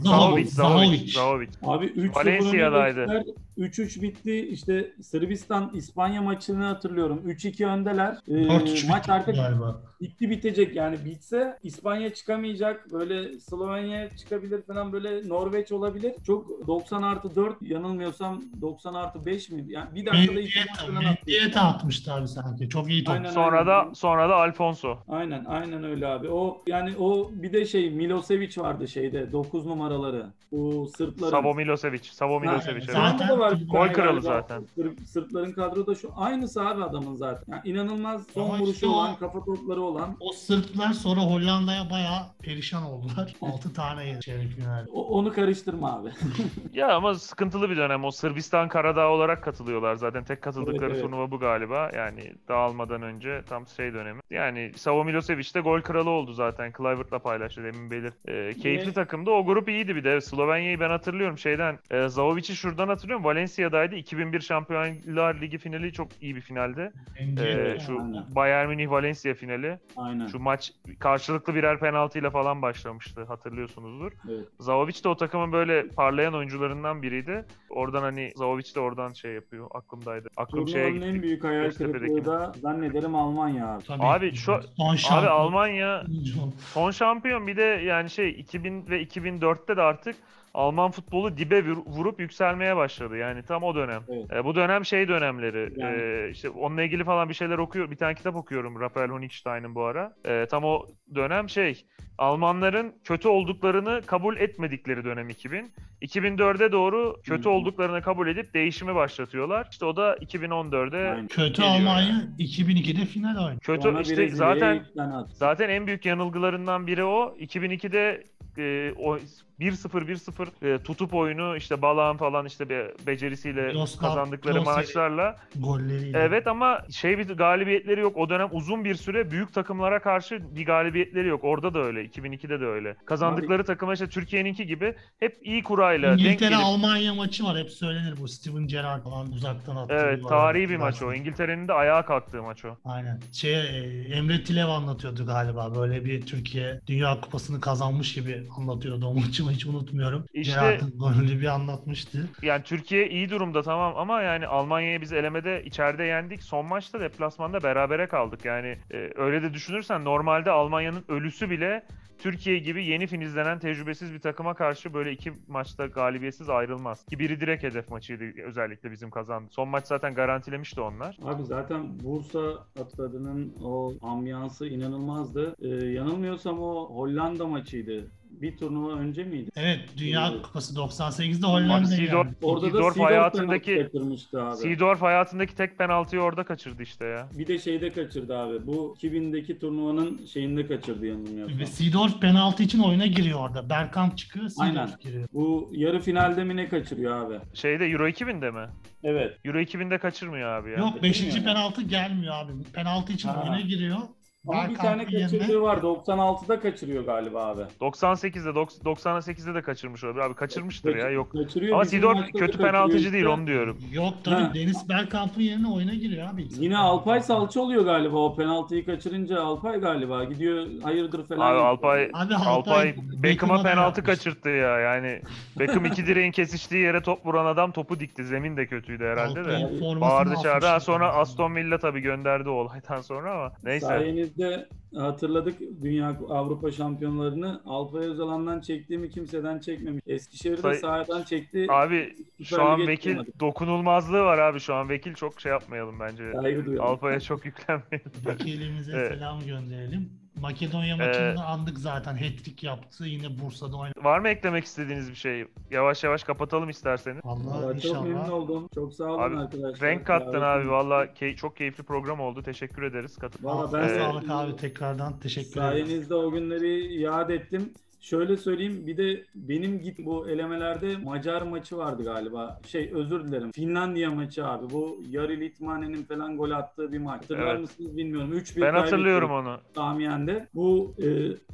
[SPEAKER 3] Zahovic,
[SPEAKER 1] Zahovic, Zahovic.
[SPEAKER 2] Abi 3
[SPEAKER 1] Valencia'daydı.
[SPEAKER 2] 3-3 bitti. İşte Sırbistan İspanya maçını hatırlıyorum. 3-2 öndeler. Ee,
[SPEAKER 3] 4-3
[SPEAKER 2] maç artık
[SPEAKER 3] galiba.
[SPEAKER 2] bitti bitecek yani bitse İspanya çıkamayacak. Böyle Slovenya çıkabilir falan böyle Norveç olabilir. Çok 90 artı 4 yanılmıyorsam 90 artı 5 mi? Yani bir dakikada iki maç
[SPEAKER 3] abi sanki. Çok iyi top.
[SPEAKER 2] Aynen.
[SPEAKER 1] Sonra da sonra da Alfonso.
[SPEAKER 2] Aynen aynen öyle abi. O yani o bir de şey Milosevic vardı şeyde 9 numaraları. Bu Sırpların.
[SPEAKER 1] Savo Milosevic. Savo Milosevic. evet.
[SPEAKER 3] zaten-
[SPEAKER 2] var bir
[SPEAKER 3] Gol
[SPEAKER 1] kralı
[SPEAKER 2] galiba.
[SPEAKER 1] zaten.
[SPEAKER 2] Sırp, Sırpların kadroda şu aynısı abi adamın zaten. Yani inanılmaz son
[SPEAKER 3] Ama
[SPEAKER 2] vuruşu
[SPEAKER 3] işte o-
[SPEAKER 2] olan, kafa topları olan.
[SPEAKER 3] O Sırplar sonra Hollanda'ya bayağı perişan oldular. 6 tane çeyrek final.
[SPEAKER 2] O- onu karıştırma abi.
[SPEAKER 1] Ya ama sıkıntılı bir dönem. O Sırbistan Karadağ olarak katılıyorlar zaten. Tek katıldıkları
[SPEAKER 2] Evet, evet.
[SPEAKER 1] turnuva bu galiba. Yani dağılmadan önce tam şey dönemi. Yani Savo Milosevic de gol kralı oldu zaten. Kluivert'la paylaştı demin belir. Ee, keyifli
[SPEAKER 2] Yine-
[SPEAKER 1] takımdı. O grup iyiydi bir de. Slovenya'yı ben hatırlıyorum şeyden. E, Zavovic'i şuradan hatırlıyorum. Valencia'daydı. 2001 Şampiyonlar Ligi finali çok iyi bir finaldi.
[SPEAKER 3] Mendieta.
[SPEAKER 1] şu
[SPEAKER 2] Aynen.
[SPEAKER 1] Bayern Münih Valencia finali.
[SPEAKER 2] Aynen.
[SPEAKER 1] Şu maç karşılıklı birer penaltıyla falan başlamıştı. Hatırlıyorsunuzdur.
[SPEAKER 2] Evet.
[SPEAKER 1] Zahovic de o takımın böyle parlayan oyuncularından biriydi. Oradan hani Zahovic de oradan şey yapıyor. Aklımdaydı. Aklım şeye
[SPEAKER 2] Turnuvanın en
[SPEAKER 1] gitti.
[SPEAKER 2] büyük hayal kırıklığı da zannederim Almanya abi.
[SPEAKER 3] Tabii.
[SPEAKER 1] Abi şu-
[SPEAKER 3] son
[SPEAKER 1] Abi
[SPEAKER 3] şampiyon.
[SPEAKER 1] Almanya son şampiyon bir de yani şey 2000 ve 2004'te de artık Alman futbolu dibe vur- vurup yükselmeye başladı. Yani tam o dönem.
[SPEAKER 2] Evet.
[SPEAKER 1] E, bu dönem şey dönemleri.
[SPEAKER 2] Yani.
[SPEAKER 1] e, işte onunla ilgili falan bir şeyler okuyor. Bir tane kitap okuyorum Rafael Honigstein'ın bu ara. E, tam o dönem şey Almanların kötü olduklarını kabul etmedikleri dönem 2000. 2004'e doğru kötü olduklarını kabul edip değişimi başlatıyorlar. İşte o da 2014'e
[SPEAKER 2] Aynen.
[SPEAKER 3] Kötü Almanya 2002'de final oynadı.
[SPEAKER 1] kötü
[SPEAKER 2] Sonra
[SPEAKER 1] işte zaten. Zaten en büyük yanılgılarından biri o. 2002'de e, o 1-0 1-0 e, tutup oyunu işte Balağan falan işte be, becerisiyle
[SPEAKER 3] Yoslav,
[SPEAKER 1] kazandıkları
[SPEAKER 3] Klose-
[SPEAKER 1] maçlarla
[SPEAKER 3] Golleriyle.
[SPEAKER 1] Evet ama şey bir galibiyetleri yok. O dönem uzun bir süre büyük takımlara karşı bir galibiyetleri yok. Orada da öyle. 2002'de de öyle. Kazandıkları takıma işte Türkiye'ninki gibi hep iyi kurayla denk
[SPEAKER 3] İngiltere
[SPEAKER 1] gelip
[SPEAKER 3] Almanya maçı var hep söylenir bu Steven Gerrard falan uzaktan attığı.
[SPEAKER 1] Evet, tarihi bir maç o. İngiltere'nin de ayağa kalktığı maç o.
[SPEAKER 3] Aynen. Şey e, Emre Tilev anlatıyordu galiba. Böyle bir Türkiye Dünya Kupası'nı kazanmış gibi anlatıyordu o maçı hiç unutmuyorum.
[SPEAKER 1] İşte-
[SPEAKER 3] Gerrard'ın golünü bir anlatmıştı.
[SPEAKER 1] Yani Türkiye iyi durumda tamam ama yani Almanya'yı biz elemede içeride yendik. Son maçta deplasmanda berabere kaldık. Yani e, öyle de düşünürsen normalde Almanya'nın ölüsü bile Türkiye gibi yeni filizlenen tecrübesiz bir takıma karşı böyle iki maçta galibiyetsiz ayrılmaz. Ki biri direkt hedef maçıydı özellikle bizim kazandı. Son maç zaten garantilemişti onlar.
[SPEAKER 2] Abi zaten Bursa stadının o ambiyansı inanılmazdı. Ee, yanılmıyorsam o Hollanda maçıydı. Bir turnuva önce miydi?
[SPEAKER 3] Evet Dünya
[SPEAKER 2] Evet.
[SPEAKER 3] Kupası 98'de
[SPEAKER 1] Abi
[SPEAKER 3] Hollanda'yı
[SPEAKER 1] Seedorf,
[SPEAKER 3] yendi.
[SPEAKER 2] Orada da
[SPEAKER 1] Seedorf
[SPEAKER 2] Seedorf
[SPEAKER 1] hayatındaki
[SPEAKER 2] penaltı kaçırmıştı abi.
[SPEAKER 1] Seedorf hayatındaki tek penaltıyı orada kaçırdı işte ya.
[SPEAKER 2] Bir de şeyde kaçırdı abi. Bu 2000'deki turnuvanın şeyinde kaçırdı yanılmıyorsam.
[SPEAKER 3] Ve Seedorf penaltı için oyuna giriyor orada. Bergkamp çıkıyor, Seedorf
[SPEAKER 2] Aynen.
[SPEAKER 3] giriyor.
[SPEAKER 2] Bu yarı finalde mi ne kaçırıyor abi?
[SPEAKER 1] Şeyde Euro 2000'de mi?
[SPEAKER 2] Evet.
[SPEAKER 1] Euro 2000'de kaçırmıyor abi ya.
[SPEAKER 3] Yok 5.
[SPEAKER 2] Bilmiyorum.
[SPEAKER 3] penaltı gelmiyor abi. Penaltı için
[SPEAKER 2] Ha.
[SPEAKER 3] oyuna giriyor.
[SPEAKER 2] Ama bir tane
[SPEAKER 3] Bergkamp'ın yerine-
[SPEAKER 2] kaçırdığı var. 96'da kaçırıyor galiba abi.
[SPEAKER 1] 98'de dok- 98'de de kaçırmış olabilir. Abi kaçırmıştır ya yok.
[SPEAKER 2] Kaçırıyor.
[SPEAKER 1] Ama
[SPEAKER 2] da
[SPEAKER 1] kötü penaltıcı
[SPEAKER 2] işte.
[SPEAKER 1] değil onu diyorum.
[SPEAKER 3] Yok tabii
[SPEAKER 2] Ha.
[SPEAKER 3] Deniz Bergkamp'ın yerine oyuna giriyor abi.
[SPEAKER 2] Yine Alpay salça oluyor galiba o penaltıyı kaçırınca Alpay galiba gidiyor hayırdır falan.
[SPEAKER 1] Abi
[SPEAKER 2] yapıyor.
[SPEAKER 1] Alpay
[SPEAKER 3] Abi
[SPEAKER 1] Alpay
[SPEAKER 3] Alpay
[SPEAKER 1] Beckham'a penaltı
[SPEAKER 3] yapmış.
[SPEAKER 1] kaçırttı ya. Yani Beckham iki direğin kesiştiği yere top vuran adam topu dikti. Zemin de kötüydü herhalde de.
[SPEAKER 3] Alpay'ın formasını
[SPEAKER 1] Bağırdı çağırdı. Sonra Aston Villa tabii gönderdi o olaydan sonra ama neyse.
[SPEAKER 2] Sayenizde hatırladık Dünya Avrupa şampiyonlarını. Alpay Özalan'dan çektiğimi kimseden çekmemiş. Eskişehir'de
[SPEAKER 1] Say-
[SPEAKER 2] sahadan çekti.
[SPEAKER 1] Abi şu an vekil
[SPEAKER 2] çıkamadık.
[SPEAKER 1] dokunulmazlığı var abi şu an vekil çok şey yapmayalım bence.
[SPEAKER 2] Saygı duyalım.
[SPEAKER 1] Alpay'a çok yüklenmeyelim.
[SPEAKER 3] Vekilimize
[SPEAKER 1] Evet.
[SPEAKER 3] selam gönderelim. Makedonya maçında andık zaten. Hat-trick yaptı. Yine Bursa'da oynadı.
[SPEAKER 1] Var mı eklemek istediğiniz bir şey? Yavaş yavaş kapatalım isterseniz.
[SPEAKER 3] Allah
[SPEAKER 2] Vallahi çok memnun
[SPEAKER 3] inşallah.
[SPEAKER 2] oldum. Çok sağ olun
[SPEAKER 1] Abi,
[SPEAKER 2] arkadaşlar.
[SPEAKER 1] Renk kattın abi
[SPEAKER 2] için.
[SPEAKER 1] valla key- çok keyifli program oldu. Teşekkür ederiz. Katıl-
[SPEAKER 2] Valla ben
[SPEAKER 1] Ee,
[SPEAKER 3] sağlık abi tekrardan teşekkür ederiz.
[SPEAKER 2] Sayenizde o günleri iade ettim. Şöyle söyleyeyim bir de benim git bu elemelerde Macar maçı vardı galiba. Şey özür dilerim. Finlandiya maçı abi. Bu Yari Litmane'nin falan gol attığı bir maç. Hatırlar
[SPEAKER 1] Evet.
[SPEAKER 2] mısınız bilmiyorum. 3-1
[SPEAKER 1] Ben hatırlıyorum onu.
[SPEAKER 2] Samiyen'de. Bu e,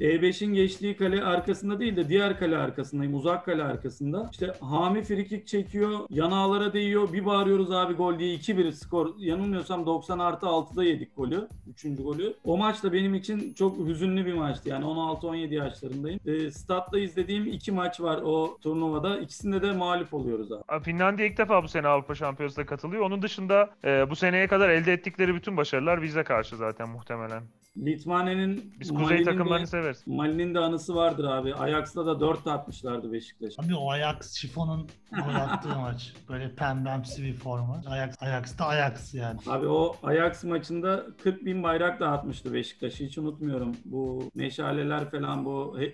[SPEAKER 2] E5'in geçtiği kale arkasında değil de diğer kale arkasındayım. Uzak kale arkasında. İşte Hami frikik çekiyor. Yanağlara değiyor. Bir bağırıyoruz abi gol diye 2-1 skor. Yanılmıyorsam 90 artı 6'da yedik golü. Üçüncü golü. O maç da benim için çok hüzünlü bir maçtı. Yani 16-17 yaşlarındayım. E, statta izlediğim iki maç var o turnuvada. İkisinde de mağlup oluyoruz. Abi
[SPEAKER 1] Finlandiya ilk defa bu sene Avrupa Şampiyonası'na katılıyor. Onun dışında e, bu seneye kadar elde ettikleri bütün başarılar bize karşı zaten muhtemelen.
[SPEAKER 2] Litmane'nin
[SPEAKER 1] Biz kuzey
[SPEAKER 2] Mali'nin de-
[SPEAKER 1] takımlarını severiz.
[SPEAKER 2] Mali'nin de anısı vardır abi. Ajax'ta da 4 atmışlardı Beşiktaş.
[SPEAKER 3] Abi o Ajax şifonun gol attığı maç. Böyle pembemsi bir forma. Ajax, Ajax'ta Ajax yani.
[SPEAKER 2] Abi o Ajax maçında 40 bin bayrak dağıtmıştı Beşiktaş. Hiç unutmuyorum. Bu meşaleler falan bu e,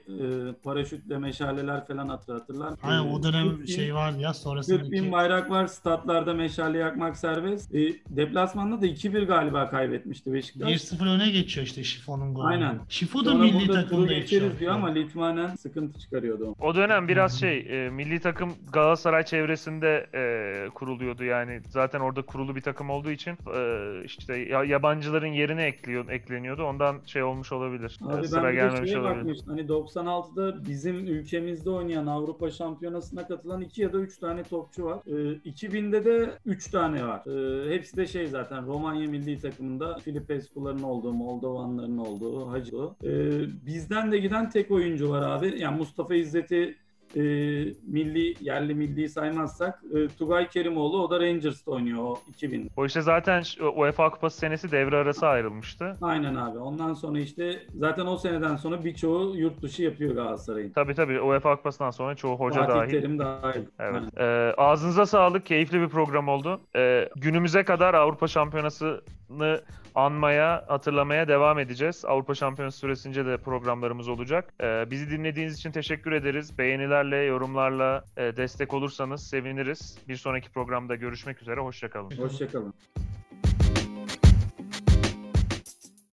[SPEAKER 2] paraşütle meşaleler falan hatır hatırlar.
[SPEAKER 3] Aynen o dönem
[SPEAKER 2] 40 bin-
[SPEAKER 3] şey vardı ya
[SPEAKER 2] 40 bin
[SPEAKER 3] sonrasındaki
[SPEAKER 2] bayrak var. Statlarda meşale yakmak serbest. E, deplasmanda da 2-1 galiba kaybetmişti Beşiktaş.
[SPEAKER 3] 1-0 öne geçiyor işte şifonun golü.
[SPEAKER 2] Aynen.
[SPEAKER 3] Şifo da
[SPEAKER 2] Sonra
[SPEAKER 3] milli takımda
[SPEAKER 2] geçeriz diyor ama Litmanen sıkıntı çıkarıyordu.
[SPEAKER 1] O dönem biraz şey e, milli takım Galatasaray çevresinde e, kuruluyordu yani zaten orada kurulu bir takım olduğu için e, işte ya- yabancıların yerine ekliyor ekleniyordu ondan şey olmuş olabilir E,
[SPEAKER 2] Abi
[SPEAKER 1] sıra
[SPEAKER 2] ben bir de
[SPEAKER 1] gelmemiş olabilir.
[SPEAKER 2] Hani 96'da bizim ülkemizde oynayan Avrupa Şampiyonası'na katılan 2 ya da 3 tane topçu var. Ee, 2000'de de 3 tane var. Ee, hepsi de şey zaten Romanya milli takımında Filipescu'ların olduğu, Moldovanların olduğu, Hacı. Ee, bizden de giden tek oyuncu var abi. Yani Mustafa İzzet'i e, milli yerli milli saymazsak e, Tugay Kerimoğlu o da Rangers'ta oynuyor o 2000.
[SPEAKER 1] O işte zaten UEFA Kupası senesi devre arası ayrılmıştı.
[SPEAKER 2] Aynen abi. Ondan sonra işte zaten o seneden sonra birçoğu yurt dışı yapıyor Galatasaray'ın.
[SPEAKER 1] Tabii tabii UEFA Kupası'ndan sonra çoğu hoca
[SPEAKER 2] Fatih
[SPEAKER 1] dahil.
[SPEAKER 2] Terim dahil.
[SPEAKER 1] Evet. Ee, ağzınıza sağlık. Keyifli bir program oldu. Ee, günümüze kadar Avrupa Şampiyonası'nı anmaya, hatırlamaya devam edeceğiz. Avrupa Şampiyonası süresince de programlarımız olacak. Ee, bizi dinlediğiniz için teşekkür ederiz. Beğenilerle, yorumlarla e, destek olursanız seviniriz. Bir sonraki programda görüşmek üzere. Hoşçakalın.
[SPEAKER 2] Hoşçakalın.